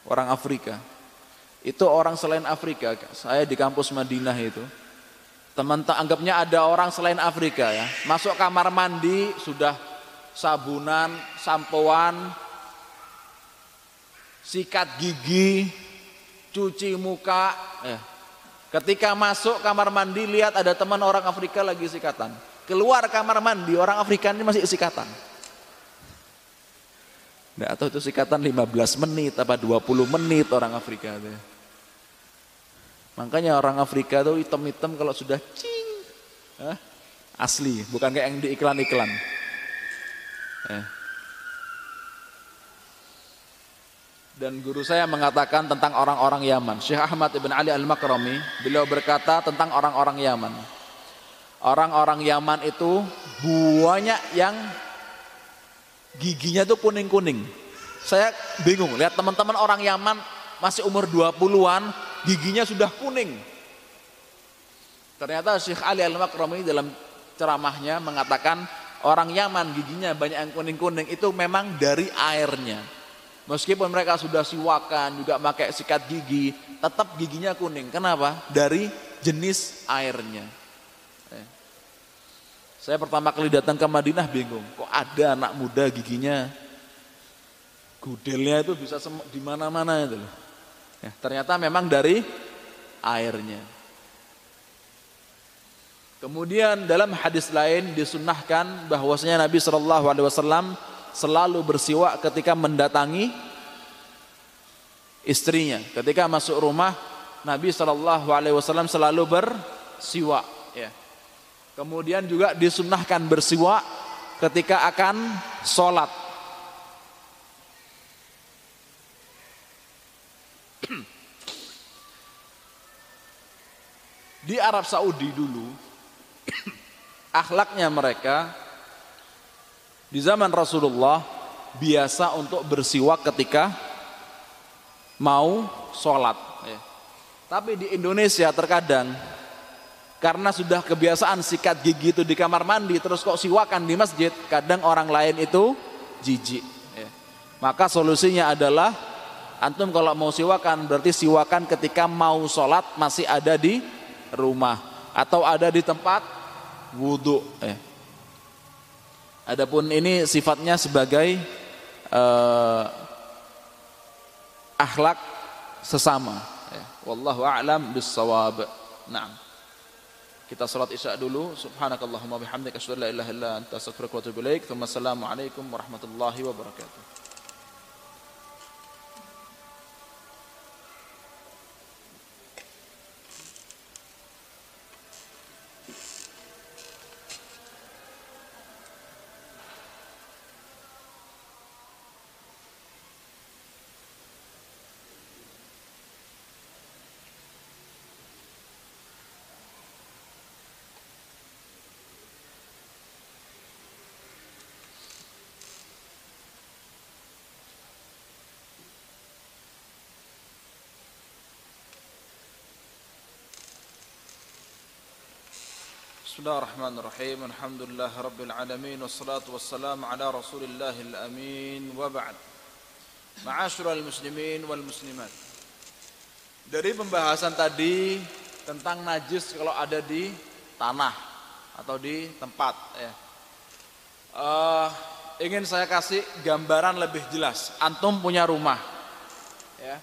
Speaker 1: Orang Afrika. Itu orang selain Afrika. Saya di kampus Madinah itu. Teman tak anggapnya ada orang selain Afrika ya. Masuk kamar mandi sudah sabunan, sampoan, sikat gigi, cuci muka. Eh. Ketika masuk kamar mandi lihat ada teman orang Afrika lagi sikatan. Keluar kamar mandi orang Afrika ini masih sikatan. Nggak tahu itu sikatan 15 menit apa 20 menit orang Afrika itu. Makanya orang Afrika itu hitam-hitam kalau sudah cing. Eh, asli, bukan kayak yang di iklan-iklan. Eh. Dan guru saya mengatakan tentang orang-orang Yaman. Syekh Ahmad ibn Ali al-Makrami, beliau berkata tentang orang-orang Yaman. Orang-orang Yaman itu buahnya yang giginya tuh kuning-kuning. Saya bingung, lihat teman-teman orang Yaman masih umur 20-an, giginya sudah kuning. Ternyata Syekh Ali al-Makrami dalam ceramahnya mengatakan Orang Yaman giginya banyak yang kuning-kuning itu memang dari airnya. Meskipun mereka sudah siwakan juga pakai sikat gigi, tetap giginya kuning. Kenapa? Dari jenis airnya. Saya pertama kali datang ke Madinah bingung, kok ada anak muda giginya gudelnya itu bisa di mana-mana itu loh. Ya, ternyata memang dari airnya. Kemudian dalam hadis lain disunnahkan bahwasanya Nabi Shallallahu Alaihi Wasallam selalu bersiwak ketika mendatangi istrinya. Ketika masuk rumah Nabi Shallallahu Alaihi Wasallam selalu bersiwak. Kemudian juga disunnahkan bersiwak ketika akan sholat. Di Arab Saudi dulu akhlaknya mereka di zaman Rasulullah biasa untuk bersiwak ketika mau sholat. Ya. Tapi di Indonesia terkadang karena sudah kebiasaan sikat gigi itu di kamar mandi terus kok siwakan di masjid, kadang orang lain itu jijik. Ya. Maka solusinya adalah antum kalau mau siwakan berarti siwakan ketika mau sholat masih ada di rumah atau ada di tempat wudhu. Eh. Adapun ini sifatnya sebagai uh, akhlak sesama. Eh. Wallahu a'lam bissawab. Nah. Kita salat Isya dulu. Subhanakallahumma bihamdika asyhadu an la ilaha illa anta astaghfiruka wa atubu ilaik. Assalamualaikum warahmatullahi wabarakatuh. بسم الله الرحمن الرحيم الحمد لله رب العالمين والصلاة والسلام على رسول الله الأمين وبعد معاشر المسلمين والمسلمات dari pembahasan tadi tentang najis kalau ada di tanah atau di tempat ya uh, ingin saya kasih gambaran lebih jelas antum punya rumah ya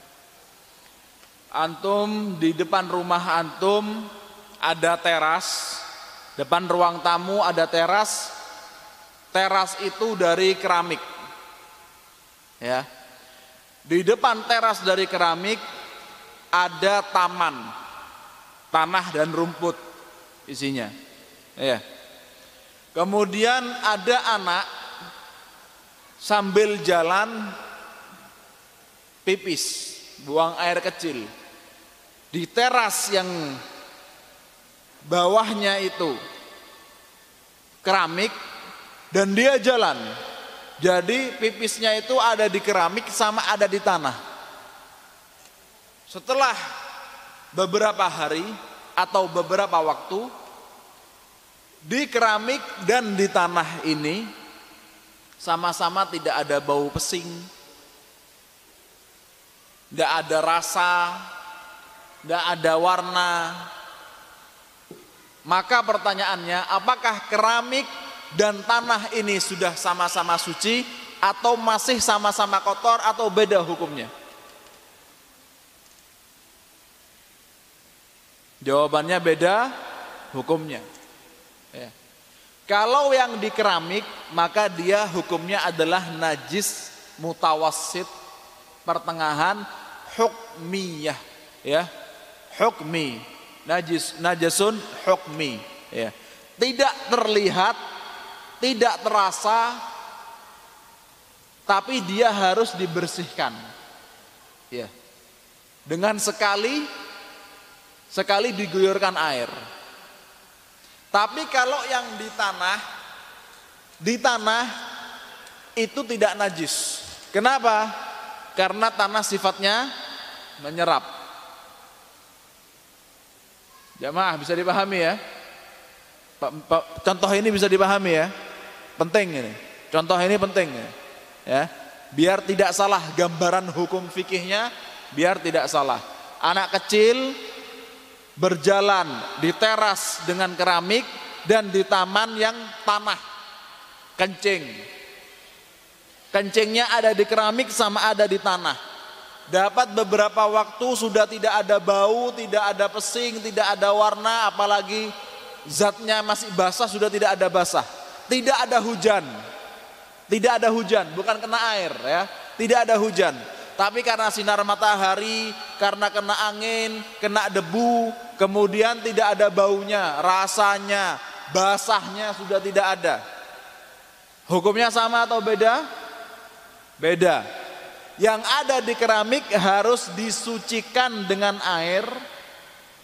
Speaker 1: antum di depan rumah antum ada teras Depan ruang tamu ada teras. Teras itu dari keramik. Ya. Di depan teras dari keramik ada taman. Tanah dan rumput isinya. Ya. Kemudian ada anak sambil jalan pipis, buang air kecil. Di teras yang bawahnya itu keramik dan dia jalan. Jadi pipisnya itu ada di keramik sama ada di tanah. Setelah beberapa hari atau beberapa waktu di keramik dan di tanah ini sama-sama tidak ada bau pesing, tidak ada rasa, tidak ada warna, maka pertanyaannya, apakah keramik dan tanah ini sudah sama-sama suci atau masih sama-sama kotor atau beda hukumnya? Jawabannya beda hukumnya. Ya. Kalau yang di keramik maka dia hukumnya adalah najis mutawasid pertengahan hukmiyah ya hukmi najis najasun hukmi ya. Tidak terlihat tidak terasa tapi dia harus dibersihkan ya. Dengan sekali sekali diguyurkan air. Tapi kalau yang di tanah di tanah itu tidak najis. Kenapa? Karena tanah sifatnya menyerap Jamaah bisa dipahami ya? Contoh ini bisa dipahami ya? Penting ini. Contoh ini penting ya. ya. Biar tidak salah gambaran hukum fikihnya, biar tidak salah. Anak kecil berjalan di teras dengan keramik dan di taman yang tanah kencing. Kencingnya ada di keramik sama ada di tanah. Dapat beberapa waktu sudah tidak ada bau, tidak ada pesing, tidak ada warna, apalagi zatnya masih basah sudah tidak ada basah. Tidak ada hujan. Tidak ada hujan, bukan kena air ya. Tidak ada hujan. Tapi karena sinar matahari, karena kena angin, kena debu, kemudian tidak ada baunya, rasanya, basahnya sudah tidak ada. Hukumnya sama atau beda? Beda yang ada di keramik harus disucikan dengan air.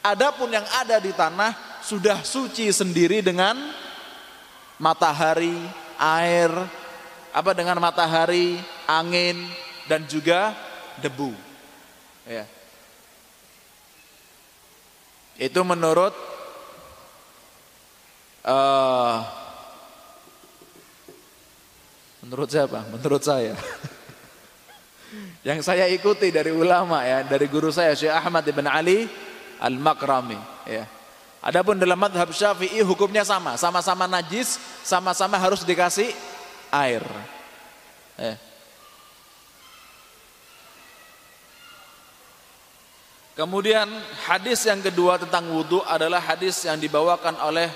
Speaker 1: Adapun yang ada di tanah sudah suci sendiri dengan matahari, air, apa dengan matahari, angin dan juga debu. Ya. Itu menurut uh, menurut siapa? Menurut saya. Yang saya ikuti dari ulama ya, dari guru saya Syekh Ahmad bin Ali Al-Makrami ya. Adapun dalam madhab Syafi'i hukumnya sama, sama-sama najis, sama-sama harus dikasih air. Ya. Kemudian hadis yang kedua tentang wudhu adalah hadis yang dibawakan oleh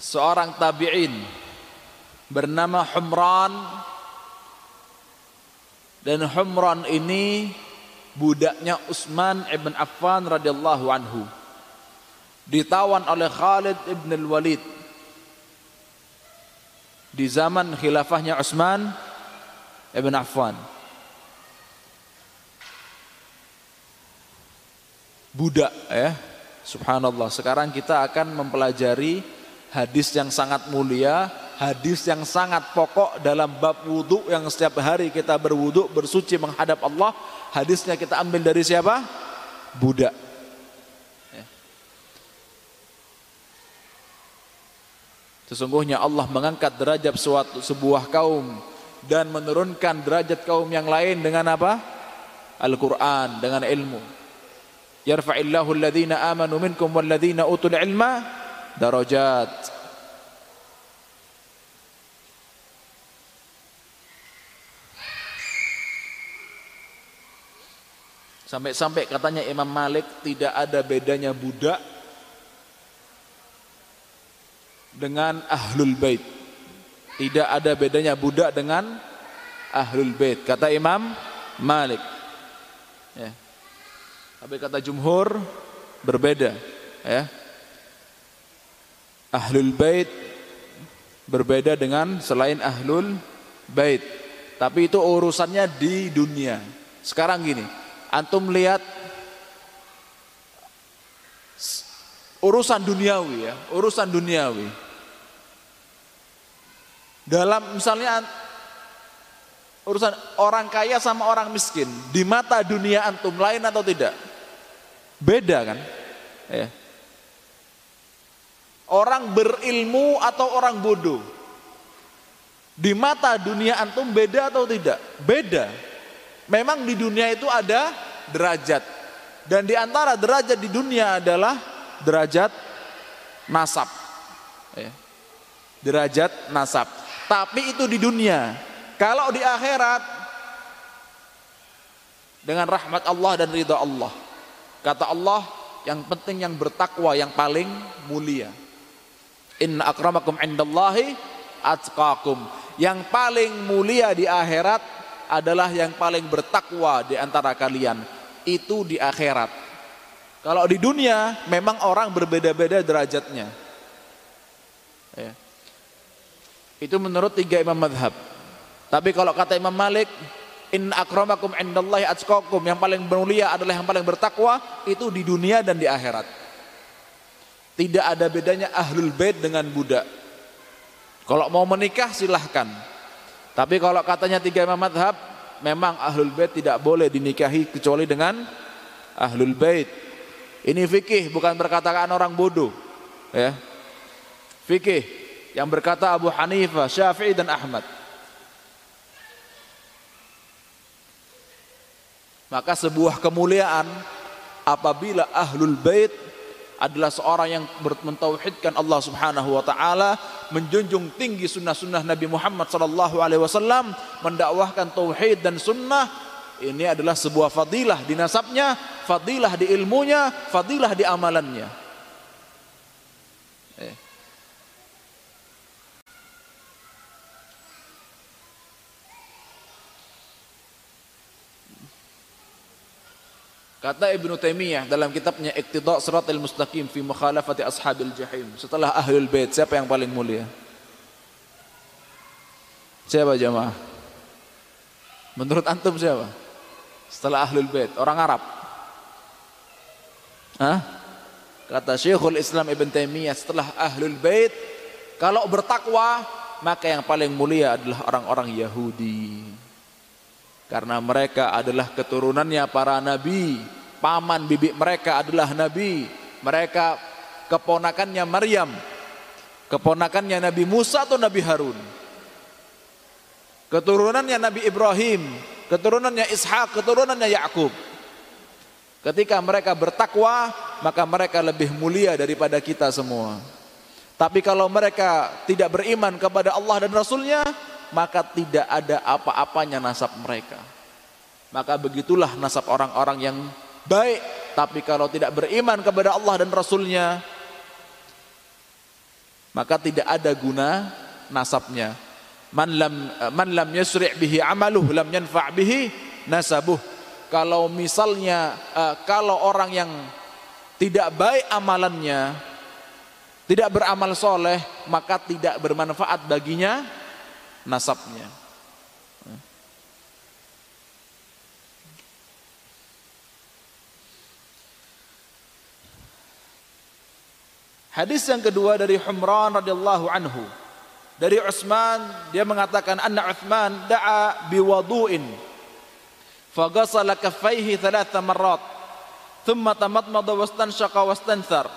Speaker 1: seorang tabi'in bernama Humran dan Humran ini budaknya Utsman ibn Affan radhiyallahu anhu ditawan oleh Khalid ibn al-Walid di zaman khilafahnya Utsman ibn Affan budak ya. Subhanallah. Sekarang kita akan mempelajari hadis yang sangat mulia, hadis yang sangat pokok dalam bab wudhu yang setiap hari kita berwudhu, bersuci menghadap Allah. Hadisnya kita ambil dari siapa? Budak. Ya. Sesungguhnya Allah mengangkat derajat suatu sebuah kaum dan menurunkan derajat kaum yang lain dengan apa? Al-Quran, dengan ilmu yarfa'illahu alladhina amanu minkum walladhina utul ilma darajat Sampai-sampai katanya Imam Malik tidak ada bedanya budak dengan ahlul bait. Tidak ada bedanya budak dengan ahlul bait. Kata Imam Malik. Ya. Tapi kata jumhur berbeda ya. Ahlul bait berbeda dengan selain ahlul bait. Tapi itu urusannya di dunia. Sekarang gini, antum lihat urusan duniawi ya, urusan duniawi. Dalam misalnya urusan orang kaya sama orang miskin di mata dunia antum lain atau tidak? Beda kan? Ya. Orang berilmu atau orang bodoh? Di mata dunia antum beda atau tidak? Beda. Memang di dunia itu ada derajat. Dan di antara derajat di dunia adalah derajat nasab. Ya. Derajat nasab. Tapi itu di dunia. Kalau di akhirat dengan rahmat Allah dan ridha Allah Kata Allah, yang penting yang bertakwa yang paling mulia. Inna akramakum indallahi atqakum. Yang paling mulia di akhirat adalah yang paling bertakwa di antara kalian. Itu di akhirat. Kalau di dunia memang orang berbeda-beda derajatnya. Ya. Itu menurut tiga imam madhab. Tapi kalau kata Imam Malik, In akramakum indallahi atqakum. Yang paling mulia adalah yang paling bertakwa itu di dunia dan di akhirat. Tidak ada bedanya ahlul bait dengan budak. Kalau mau menikah silahkan. Tapi kalau katanya tiga imam madhab, memang ahlul bait tidak boleh dinikahi kecuali dengan ahlul bait. Ini fikih bukan perkataan orang bodoh. Ya. Fikih yang berkata Abu Hanifah, Syafi'i dan Ahmad. Maka sebuah kemuliaan apabila ahlul bait adalah seorang yang mentauhidkan Allah Subhanahu wa taala, menjunjung tinggi sunnah-sunnah Nabi Muhammad sallallahu alaihi wasallam, mendakwahkan tauhid dan sunnah, ini adalah sebuah fadilah di nasabnya, fadilah di ilmunya, fadilah di amalannya. Kata Ibnu Taimiyah dalam kitabnya Iqtida' Shiratal Mustaqim fi Mukhalafati Ashabil Jahim. Setelah Ahlul Bait, siapa yang paling mulia? Siapa jemaah? Menurut antum siapa? Setelah Ahlul Bait, orang Arab. Hah? Kata Syekhul Islam Ibn Taimiyah setelah Ahlul Bait, kalau bertakwa, maka yang paling mulia adalah orang-orang Yahudi karena mereka adalah keturunannya para nabi. Paman bibi mereka adalah nabi. Mereka keponakannya Maryam. Keponakannya Nabi Musa atau Nabi Harun. Keturunannya Nabi Ibrahim. Keturunannya Ishak. Keturunannya Yakub. Ketika mereka bertakwa maka mereka lebih mulia daripada kita semua. Tapi kalau mereka tidak beriman kepada Allah dan Rasulnya maka tidak ada apa-apanya nasab mereka. Maka begitulah nasab orang-orang yang baik tapi kalau tidak beriman kepada Allah dan Rasulnya maka tidak ada guna nasabnya man lam man lam yusri' bihi amaluh lam yanfa' bihi nasabuh kalau misalnya uh, kalau orang yang tidak baik amalannya tidak beramal soleh maka tidak bermanfaat baginya nasabnya Hadis yang kedua dari Humran radhiyallahu anhu. Dari Utsman dia mengatakan anna Utsman da'a biwudu'in faghasala kaffaihi thalatha marrat thumma tamadmada wastanshaqa wastanthar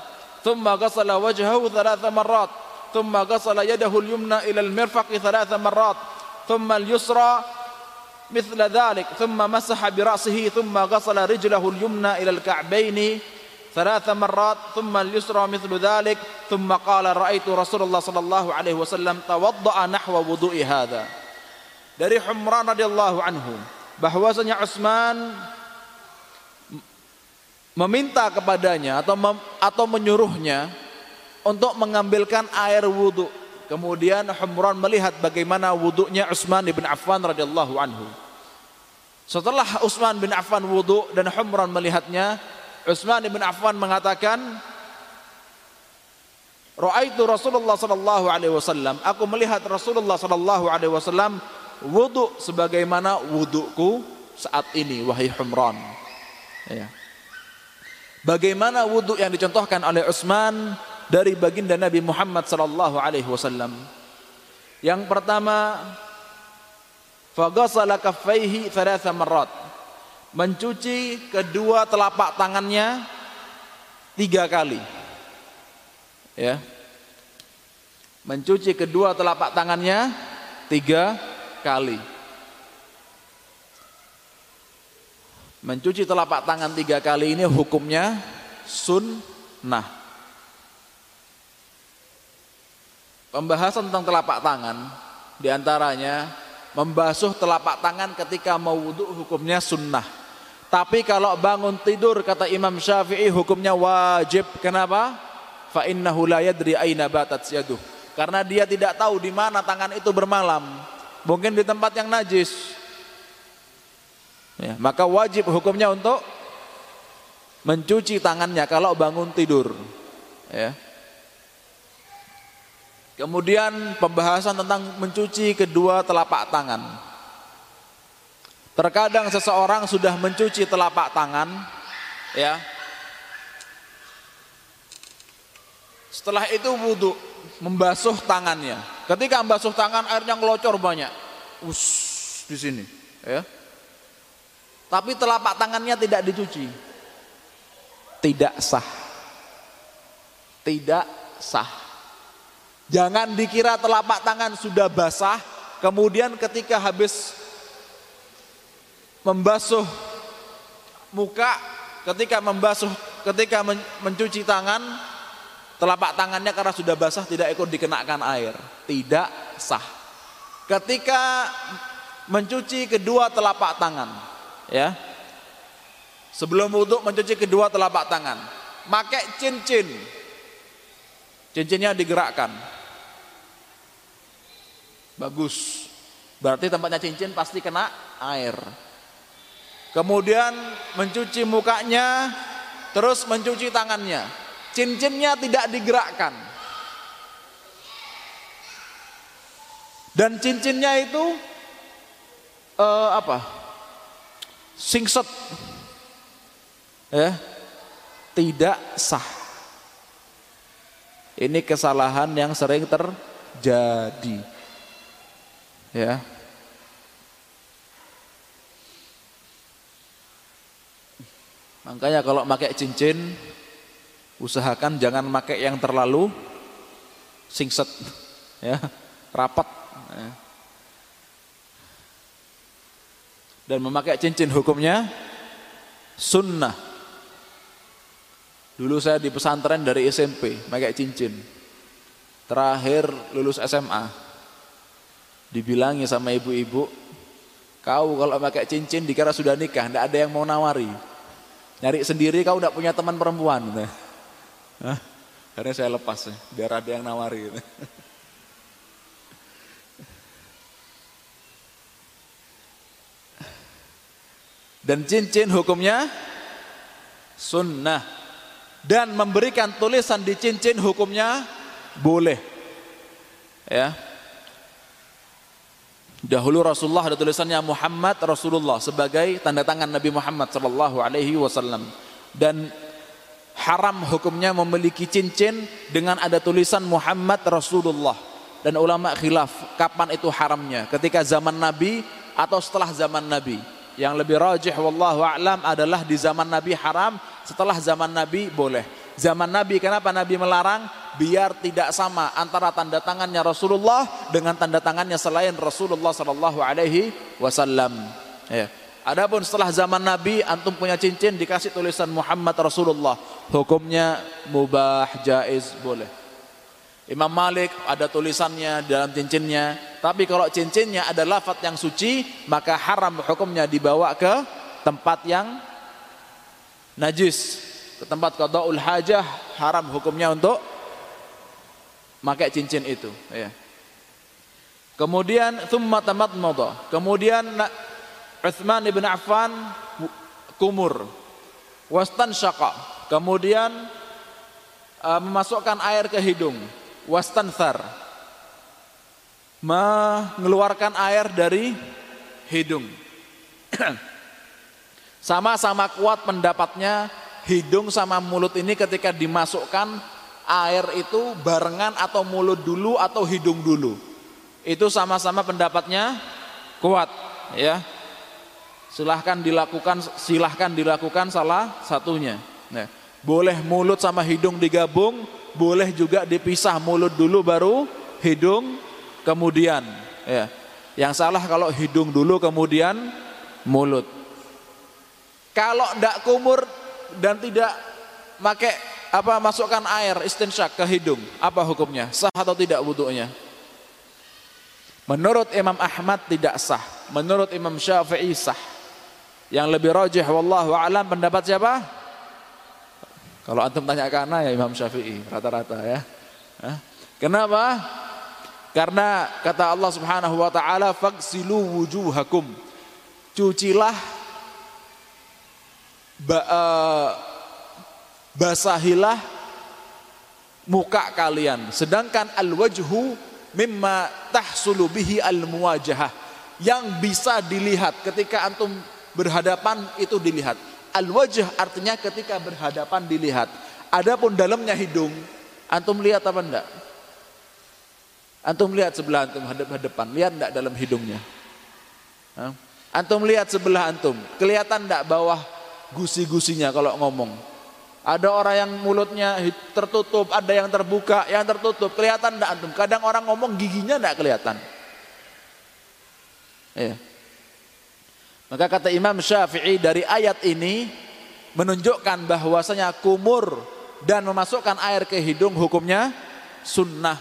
Speaker 1: thumma ghasala wajhahu thalatha marrat thumma ghasala yadahu al-yumna ila al-mirfaq thalatha marrat thumma al-yusra مثل ذلك ثم مسح برأسه ثم غسل رجله اليمنى إلى الكعبين ثلاث مرات ثم اليسرى مثل ذلك ثم قال رأيت رسول الله صلى الله عليه وسلم توضأ نحو وضوء هذا dari Humran radhiyallahu anhu bahwasanya Utsman meminta kepadanya atau mem, atau menyuruhnya untuk mengambilkan air wudhu. Kemudian Humran melihat bagaimana wudhunya Utsman bin Affan radhiyallahu anhu. Setelah Utsman bin Affan wudhu dan Humran melihatnya, Utsman bin Affan mengatakan Ra'aitu Rasulullah sallallahu alaihi wasallam, aku melihat Rasulullah sallallahu alaihi wasallam wudu sebagaimana wuduku saat ini wahai Humran. Ya. Bagaimana wudu yang dicontohkan oleh Utsman dari baginda Nabi Muhammad sallallahu alaihi wasallam? Yang pertama, faghasala kaffaihi thalatha marrat. Mencuci kedua telapak tangannya tiga kali. Ya. Mencuci kedua telapak tangannya tiga kali. Mencuci telapak tangan tiga kali ini hukumnya sunnah pembahasan tentang telapak tangan di antaranya membasuh telapak tangan ketika mau wudhu hukumnya sunnah tapi kalau bangun tidur kata Imam Syafi'i hukumnya wajib. Kenapa? Fa innahu la yadri aina batat yaduh. Karena dia tidak tahu di mana tangan itu bermalam. Mungkin di tempat yang najis. Ya, maka wajib hukumnya untuk mencuci tangannya kalau bangun tidur. Ya. Kemudian pembahasan tentang mencuci kedua telapak tangan. Terkadang seseorang sudah mencuci telapak tangan, ya. Setelah itu wudhu, membasuh tangannya. Ketika membasuh tangan, airnya ngelocor banyak. Us di sini, ya. Tapi telapak tangannya tidak dicuci. Tidak sah. Tidak sah. Jangan dikira telapak tangan sudah basah, kemudian ketika habis membasuh muka ketika membasuh ketika mencuci tangan telapak tangannya karena sudah basah tidak ikut dikenakan air. Tidak sah. Ketika mencuci kedua telapak tangan ya. Sebelum wudhu mencuci kedua telapak tangan. Pakai cincin. Cincinnya digerakkan bagus berarti tempatnya cincin pasti kena air Kemudian mencuci mukanya, terus mencuci tangannya. Cincinnya tidak digerakkan. Dan cincinnya itu uh, apa? Singset. Ya. Tidak sah. Ini kesalahan yang sering terjadi. Ya. Makanya kalau pakai cincin usahakan jangan pakai yang terlalu singset ya, rapat ya. Dan memakai cincin hukumnya sunnah. Dulu saya di pesantren dari SMP pakai cincin. Terakhir lulus SMA dibilangi sama ibu-ibu, kau kalau pakai cincin dikira sudah nikah, tidak ada yang mau nawari. Nyari sendiri kau udah punya teman perempuan. Gitu. Hah? Akhirnya saya lepas biar ada yang nawari. Dan cincin hukumnya sunnah. Dan memberikan tulisan di cincin hukumnya boleh. Ya. Dahulu Rasulullah ada tulisannya Muhammad Rasulullah sebagai tanda tangan Nabi Muhammad sallallahu alaihi wasallam. Dan haram hukumnya memiliki cincin dengan ada tulisan Muhammad Rasulullah. Dan ulama khilaf kapan itu haramnya, ketika zaman Nabi atau setelah zaman Nabi. Yang lebih rajih wallahu a'lam adalah di zaman Nabi haram, setelah zaman Nabi boleh. Zaman Nabi kenapa Nabi melarang? Biar tidak sama antara tanda tangannya Rasulullah dengan tanda tangannya selain Rasulullah sallallahu alaihi wasallam. Ya. Adapun setelah zaman Nabi antum punya cincin dikasih tulisan Muhammad Rasulullah, hukumnya mubah, jaiz, boleh. Imam Malik ada tulisannya dalam cincinnya. Tapi kalau cincinnya ada lafat yang suci, maka haram hukumnya dibawa ke tempat yang najis. Ke tempat qadaul hajah, haram hukumnya untuk pakai cincin itu. Ya. Kemudian thumma tamadmada. Kemudian Uthman ibn Affan kumur. Wastan syaqa. Kemudian uh, memasukkan air ke hidung wastanthar mengeluarkan air dari hidung sama-sama kuat pendapatnya hidung sama mulut ini ketika dimasukkan air itu barengan atau mulut dulu atau hidung dulu itu sama-sama pendapatnya kuat ya silahkan dilakukan silahkan dilakukan salah satunya nah, boleh mulut sama hidung digabung boleh juga dipisah mulut dulu baru hidung kemudian ya. Yang salah kalau hidung dulu kemudian mulut. Kalau tidak kumur dan tidak pakai apa masukkan air istinsyak ke hidung, apa hukumnya? Sah atau tidak wudhunya? Menurut Imam Ahmad tidak sah. Menurut Imam Syafi'i sah. Yang lebih rajih wallahu alam pendapat siapa? Kalau antum tanya ke ya Imam Syafi'i rata-rata ya. Kenapa? Karena kata Allah Subhanahu wa taala faksilu wujuhakum. Cucilah ba, uh, basahilah muka kalian. Sedangkan al-wajhu mimma tahsulu bihi al-muwajahah. Yang bisa dilihat ketika antum berhadapan itu dilihat. Al-wajh artinya ketika berhadapan dilihat. Adapun dalamnya hidung, antum lihat apa enggak? Antum lihat sebelah antum hadap-hadapan, lihat enggak dalam hidungnya? Antum lihat sebelah antum, kelihatan enggak bawah gusi-gusinya kalau ngomong? Ada orang yang mulutnya tertutup, ada yang terbuka, yang tertutup. Kelihatan enggak antum? Kadang orang ngomong giginya enggak kelihatan. Iya. Maka kata Imam Syafi'i dari ayat ini menunjukkan bahwasanya kumur dan memasukkan air ke hidung hukumnya sunnah.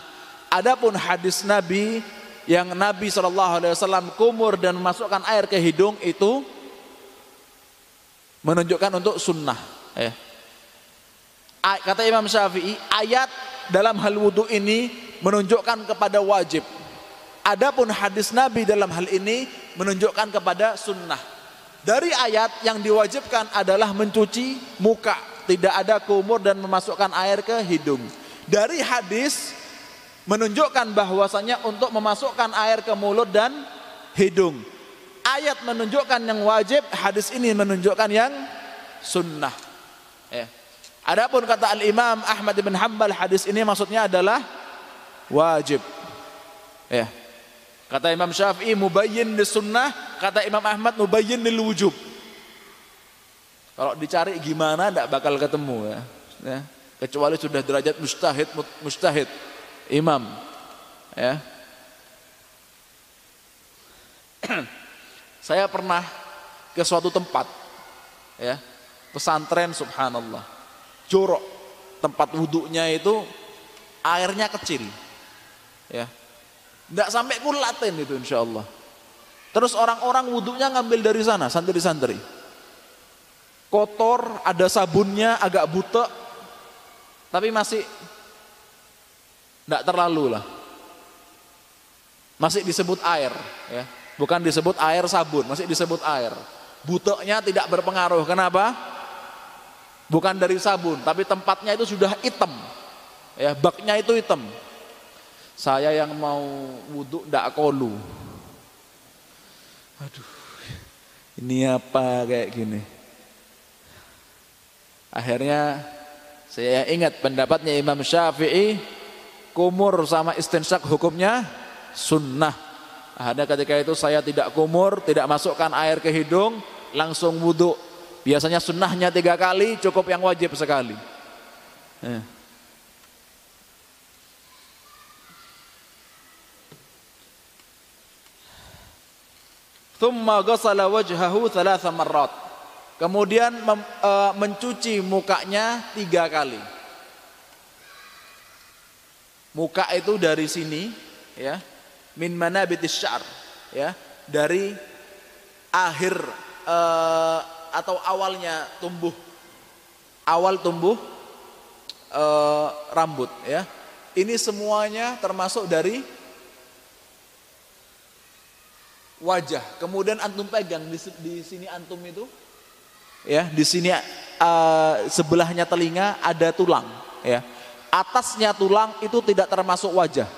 Speaker 1: Adapun hadis Nabi yang Nabi SAW kumur dan memasukkan air ke hidung itu menunjukkan untuk sunnah. Ya. Kata Imam Syafi'i, ayat dalam hal wudhu ini menunjukkan kepada wajib. Adapun hadis Nabi dalam hal ini menunjukkan kepada sunnah. Dari ayat yang diwajibkan adalah mencuci muka, tidak ada kumur dan memasukkan air ke hidung. Dari hadis menunjukkan bahwasanya untuk memasukkan air ke mulut dan hidung. Ayat menunjukkan yang wajib, hadis ini menunjukkan yang sunnah. Ya. Adapun kata Al Imam Ahmad bin Hambal hadis ini maksudnya adalah wajib. Ya. Kata Imam Syafi'i mubayyin di sunnah, kata Imam Ahmad mubayyin lil wujub. Kalau dicari gimana tidak bakal ketemu ya. ya. Kecuali sudah derajat mustahid mustahid imam ya. Saya pernah ke suatu tempat ya, pesantren subhanallah. Jorok tempat wudhunya itu airnya kecil. Ya, tidak sampai kulaten itu insya Allah. Terus orang-orang wudhunya ngambil dari sana, santri-santri. kotor, ada sabunnya, agak butek, tapi masih tidak terlalu lah. Masih disebut air, ya. bukan disebut air sabun, masih disebut air. Buteknya tidak berpengaruh. Kenapa? Bukan dari sabun, tapi tempatnya itu sudah hitam. Ya, baknya itu hitam. Saya yang mau wudhu tidak kolu. Aduh, ini apa kayak gini? Akhirnya saya ingat pendapatnya Imam Syafi'i kumur sama istinsyak hukumnya sunnah. Ada ketika itu saya tidak kumur, tidak masukkan air ke hidung, langsung wudhu. Biasanya sunnahnya tiga kali, cukup yang wajib sekali. Eh. Thumma ghasala wajhahu thalatha marrat. Kemudian mem, e, mencuci mukanya tiga kali. Muka itu dari sini, ya, min mana syar, ya, dari akhir e, atau awalnya tumbuh, awal tumbuh e, rambut, ya. Ini semuanya termasuk dari wajah. Kemudian antum pegang di, di sini antum itu ya di sini uh, sebelahnya telinga ada tulang ya atasnya tulang itu tidak termasuk wajah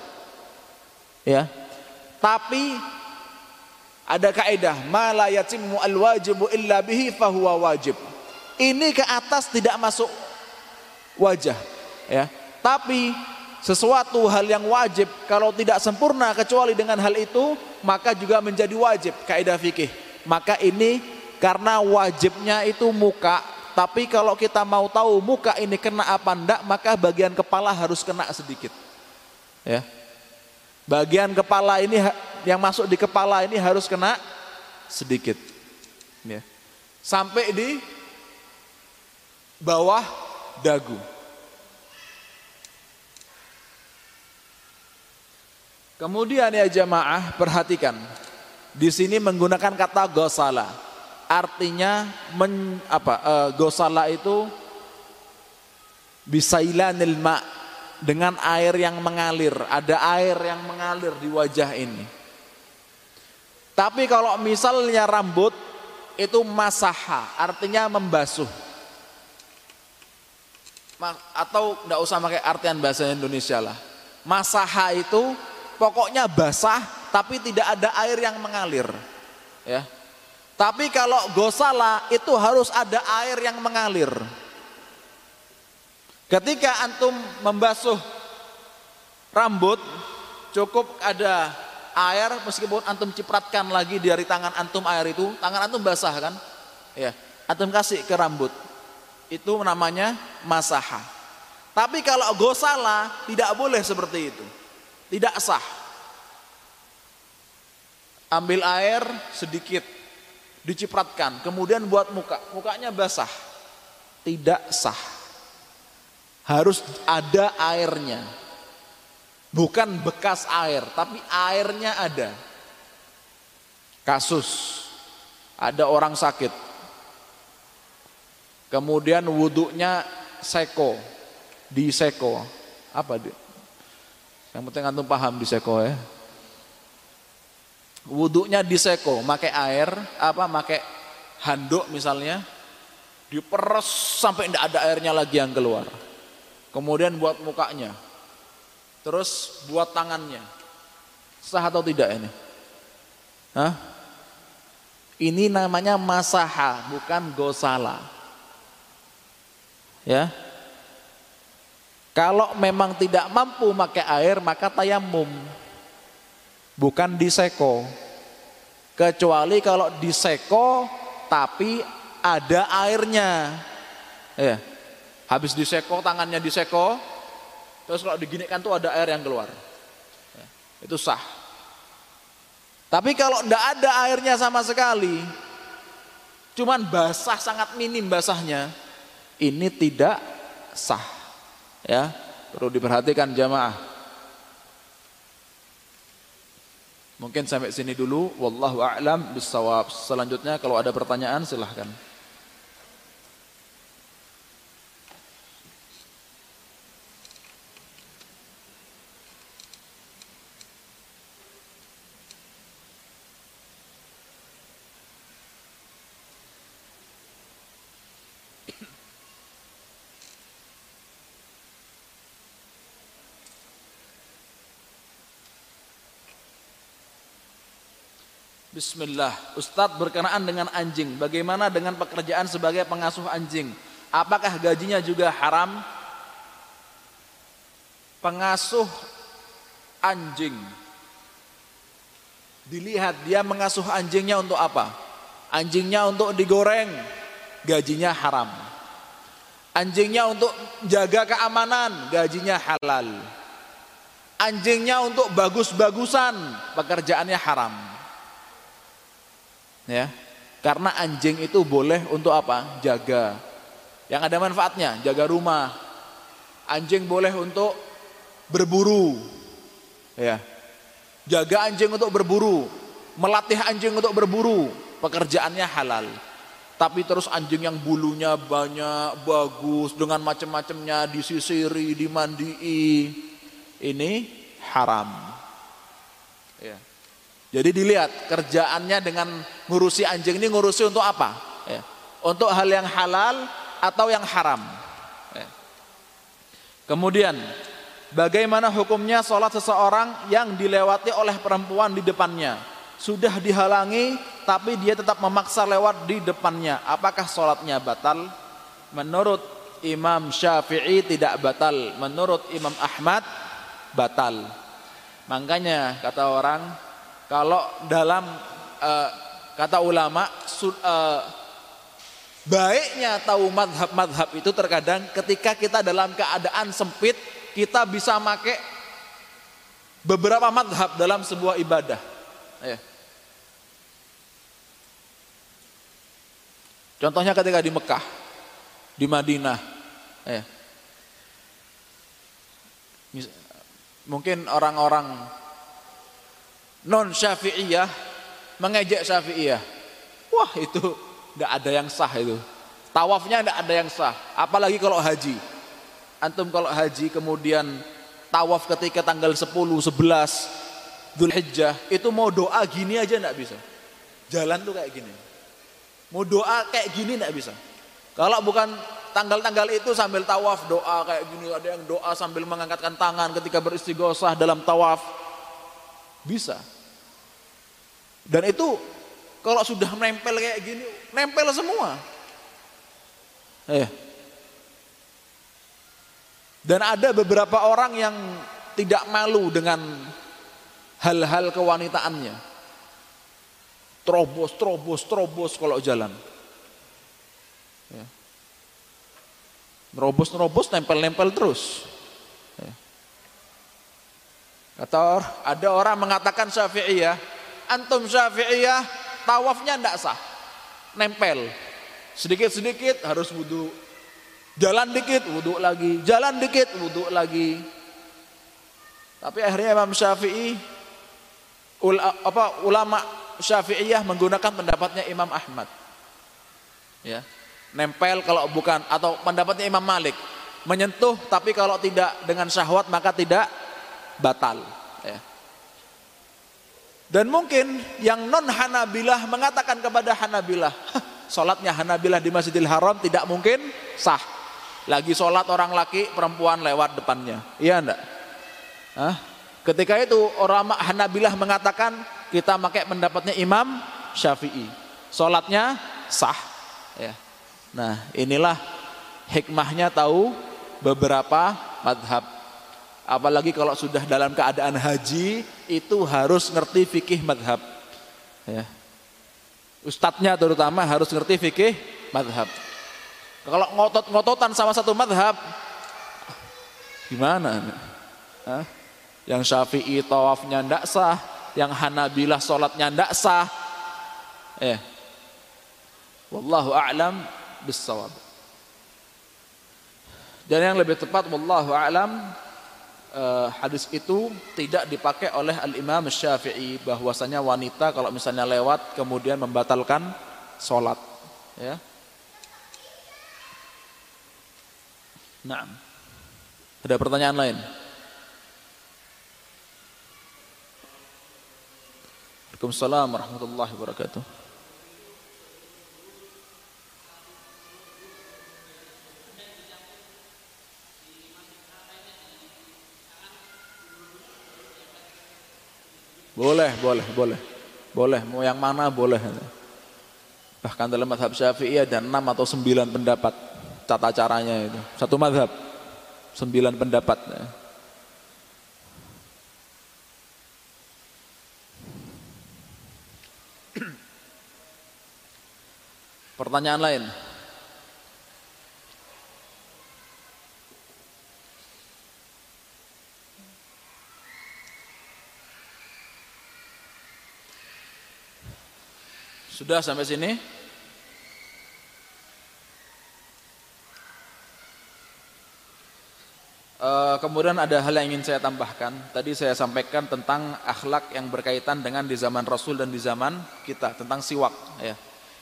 Speaker 1: ya tapi ada kaidah mala yatimmu alwajibu illa bihi fahuwa wajib ini ke atas tidak masuk wajah ya tapi sesuatu hal yang wajib kalau tidak sempurna kecuali dengan hal itu maka juga menjadi wajib kaidah fikih maka ini karena wajibnya itu muka, tapi kalau kita mau tahu muka ini kena apa enggak, maka bagian kepala harus kena sedikit. Ya. Bagian kepala ini yang masuk di kepala ini harus kena sedikit. Ya. Sampai di bawah dagu. Kemudian ya jamaah perhatikan. Di sini menggunakan kata gosala artinya men, apa e, gosala itu bisailanil ma dengan air yang mengalir, ada air yang mengalir di wajah ini. Tapi kalau misalnya rambut itu masaha, artinya membasuh. Atau tidak usah pakai artian bahasa Indonesia lah. Masaha itu pokoknya basah tapi tidak ada air yang mengalir. Ya, tapi kalau gosala itu harus ada air yang mengalir. Ketika antum membasuh rambut, cukup ada air meskipun antum cipratkan lagi dari tangan antum air itu, tangan antum basah kan? Ya, antum kasih ke rambut. Itu namanya masaha. Tapi kalau gosala tidak boleh seperti itu. Tidak sah. Ambil air sedikit dicipratkan, kemudian buat muka, mukanya basah. Tidak sah. Harus ada airnya. Bukan bekas air, tapi airnya ada. Kasus ada orang sakit. Kemudian wudhunya seko, di seko. Apa dia? Yang penting antum paham di seko ya wudhunya diseko, pakai air, apa, pakai handuk misalnya, diperes sampai tidak ada airnya lagi yang keluar. Kemudian buat mukanya, terus buat tangannya, sah atau tidak ini? Hah? Ini namanya masaha, bukan gosala. Ya. Kalau memang tidak mampu pakai air, maka tayamum bukan diseko. Kecuali kalau diseko tapi ada airnya. Ya. Habis diseko tangannya diseko, terus kalau diginikan tuh ada air yang keluar. Ya. Itu sah. Tapi kalau tidak ada airnya sama sekali, cuman basah sangat minim basahnya, ini tidak sah. Ya, perlu diperhatikan jamaah. Mungkin sampai sini dulu. Wallahu a'lam bisawab. Selanjutnya kalau ada pertanyaan silahkan. Bismillah. Ustadz berkenaan dengan anjing. Bagaimana dengan pekerjaan sebagai pengasuh anjing? Apakah gajinya juga haram? Pengasuh anjing. Dilihat dia mengasuh anjingnya untuk apa? Anjingnya untuk digoreng, gajinya haram. Anjingnya untuk jaga keamanan, gajinya halal. Anjingnya untuk bagus-bagusan, pekerjaannya haram. Ya. Karena anjing itu boleh untuk apa? Jaga. Yang ada manfaatnya, jaga rumah. Anjing boleh untuk berburu. Ya. Jaga anjing untuk berburu, melatih anjing untuk berburu, pekerjaannya halal. Tapi terus anjing yang bulunya banyak, bagus, dengan macam-macamnya disisiri, dimandii, ini haram. Ya. Jadi dilihat kerjaannya dengan ngurusi anjing ini ngurusi untuk apa? Ya. Untuk hal yang halal atau yang haram. Ya. Kemudian bagaimana hukumnya sholat seseorang yang dilewati oleh perempuan di depannya? Sudah dihalangi tapi dia tetap memaksa lewat di depannya. Apakah sholatnya batal? Menurut Imam Syafi'i tidak batal. Menurut Imam Ahmad batal. Makanya kata orang kalau dalam uh, kata ulama uh, baiknya tahu madhab-madhab itu terkadang ketika kita dalam keadaan sempit kita bisa make beberapa madhab dalam sebuah ibadah. Ya. Contohnya ketika di Mekah, di Madinah, ya. mungkin orang-orang non syafi'iyah mengejek syafi'iyah. Wah itu nggak ada yang sah itu. Tawafnya nggak ada yang sah. Apalagi kalau haji. Antum kalau haji kemudian tawaf ketika tanggal 10, 11 Dhul Hijjah itu mau doa gini aja nggak bisa. Jalan tuh kayak gini. Mau doa kayak gini nggak bisa. Kalau bukan tanggal-tanggal itu sambil tawaf doa kayak gini ada yang doa sambil mengangkatkan tangan ketika beristighosah dalam tawaf bisa dan itu kalau sudah menempel kayak gini, nempel semua. Eh. Dan ada beberapa orang yang tidak malu dengan hal-hal kewanitaannya. Terobos, terobos, terobos kalau jalan. Ya. Nerobos, nempel-nempel terus. Ya. Kata ada orang mengatakan Syafi'iyah, antum syafi'iyah tawafnya ndak sah. Nempel. Sedikit-sedikit harus wudhu jalan dikit wudhu lagi. Jalan dikit wudhu lagi. Tapi akhirnya Imam Syafi'i ul, apa ulama Syafi'iyah menggunakan pendapatnya Imam Ahmad. Ya. Nempel kalau bukan atau pendapatnya Imam Malik. Menyentuh tapi kalau tidak dengan syahwat maka tidak batal dan mungkin yang non Hanabilah mengatakan kepada Hanabilah, sholatnya Hanabilah di Masjidil Haram tidak mungkin sah. Lagi sholat orang laki, perempuan lewat depannya. Iya enggak? Hah? Ketika itu orang Hanabilah mengatakan kita pakai pendapatnya Imam Syafi'i. Sholatnya sah. Ya. Nah inilah hikmahnya tahu beberapa madhab Apalagi kalau sudah dalam keadaan haji itu harus ngerti fikih madhab. Ya. Ustadznya terutama harus ngerti fikih madhab. Kalau ngotot-ngototan sama satu madhab, gimana? Hah? Yang syafi'i tawafnya ndak sah, yang hanabilah sholatnya ndak sah. Eh. Wallahu a'lam bisawab. Dan yang lebih tepat wallahu a'lam uh, hadis itu tidak dipakai oleh Al-Imam Syafi'i bahwasanya wanita kalau misalnya lewat kemudian membatalkan sholat ya Nah, ada pertanyaan lain? Waalaikumsalam warahmatullahi wabarakatuh. Boleh, boleh, boleh. Boleh, mau yang mana boleh. Bahkan dalam madhab syafi'i ada enam atau sembilan pendapat tata caranya itu. Satu madhab, sembilan pendapat. Pertanyaan lain. Sudah sampai sini? Uh, kemudian ada hal yang ingin saya tambahkan. Tadi saya sampaikan tentang akhlak yang berkaitan dengan di zaman Rasul dan di zaman kita tentang siwak. Ya.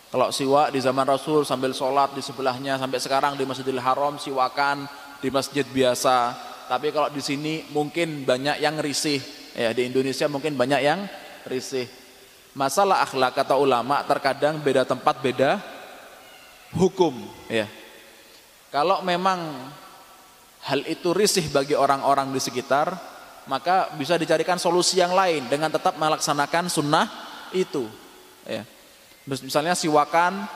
Speaker 1: Kalau siwak di zaman Rasul sambil sholat di sebelahnya sampai sekarang di Masjidil Haram siwakan di masjid biasa. Tapi kalau di sini mungkin banyak yang risih. Ya di Indonesia mungkin banyak yang risih. Masalah akhlak kata ulama terkadang beda tempat beda hukum ya. Kalau memang hal itu risih bagi orang-orang di sekitar, maka bisa dicarikan solusi yang lain dengan tetap melaksanakan sunnah itu. Ya. Misalnya siwakan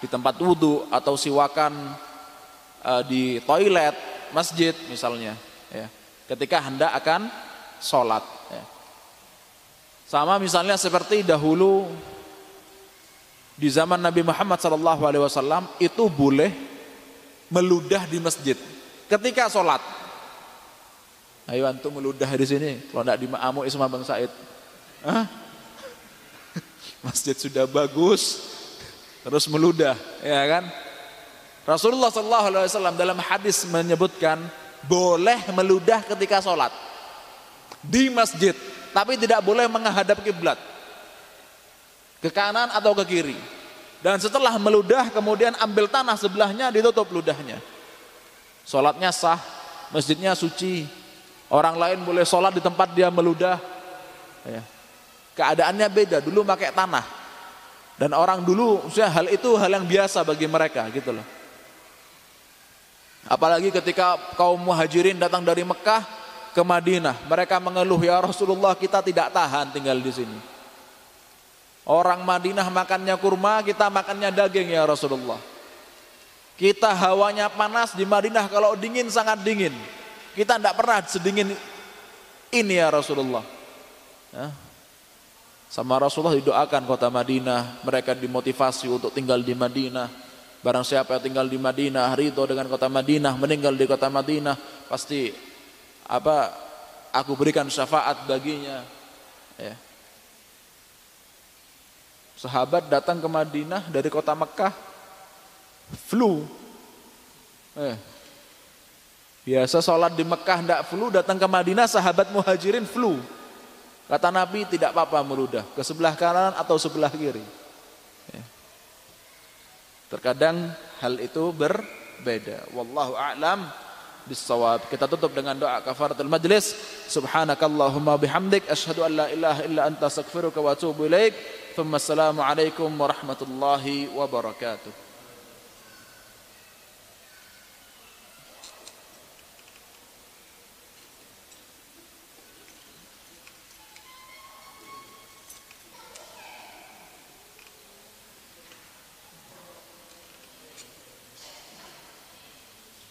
Speaker 1: di tempat wudhu atau siwakan uh, di toilet masjid misalnya. Ya. Ketika hendak akan sholat. Sama misalnya seperti dahulu di zaman Nabi Muhammad SAW itu boleh meludah di masjid ketika sholat. Ayo antum meludah di sini. Kalau tidak di Ma'amu Isma Bang Said. Hah? Masjid sudah bagus, terus meludah, ya kan? Rasulullah SAW dalam hadis menyebutkan boleh meludah ketika sholat di masjid tapi tidak boleh menghadap kiblat. Ke kanan atau ke kiri. Dan setelah meludah kemudian ambil tanah sebelahnya ditutup ludahnya. Sholatnya sah masjidnya suci. Orang lain boleh sholat di tempat dia meludah. Ya. keadaannya beda dulu pakai tanah. Dan orang dulu hal itu hal yang biasa bagi mereka gitu loh. Apalagi ketika kaum muhajirin datang dari Mekah ke Madinah. Mereka mengeluh, "Ya Rasulullah, kita tidak tahan tinggal di sini." Orang Madinah makannya kurma, kita makannya daging ya Rasulullah. Kita hawanya panas di Madinah kalau dingin sangat dingin. Kita tidak pernah sedingin ini ya Rasulullah. Ya. Sama Rasulullah didoakan kota Madinah, mereka dimotivasi untuk tinggal di Madinah. Barang siapa yang tinggal di Madinah, ridho dengan kota Madinah, meninggal di kota Madinah, pasti apa aku berikan syafaat baginya? Ya. sahabat datang ke Madinah dari kota Mekah flu. Eh. biasa sholat di Mekah tidak flu datang ke Madinah sahabat muhajirin flu. Kata Nabi tidak apa-apa meludah. Ke sebelah kanan atau sebelah kiri. Ya. terkadang hal itu berbeda. Wallahu a'lam bisawab. Kita tutup dengan doa kafaratul majlis. Subhanakallahumma bihamdik asyhadu an la ilaha illa anta astaghfiruka wa atubu ilaik. Thumma assalamu alaikum warahmatullahi wabarakatuh.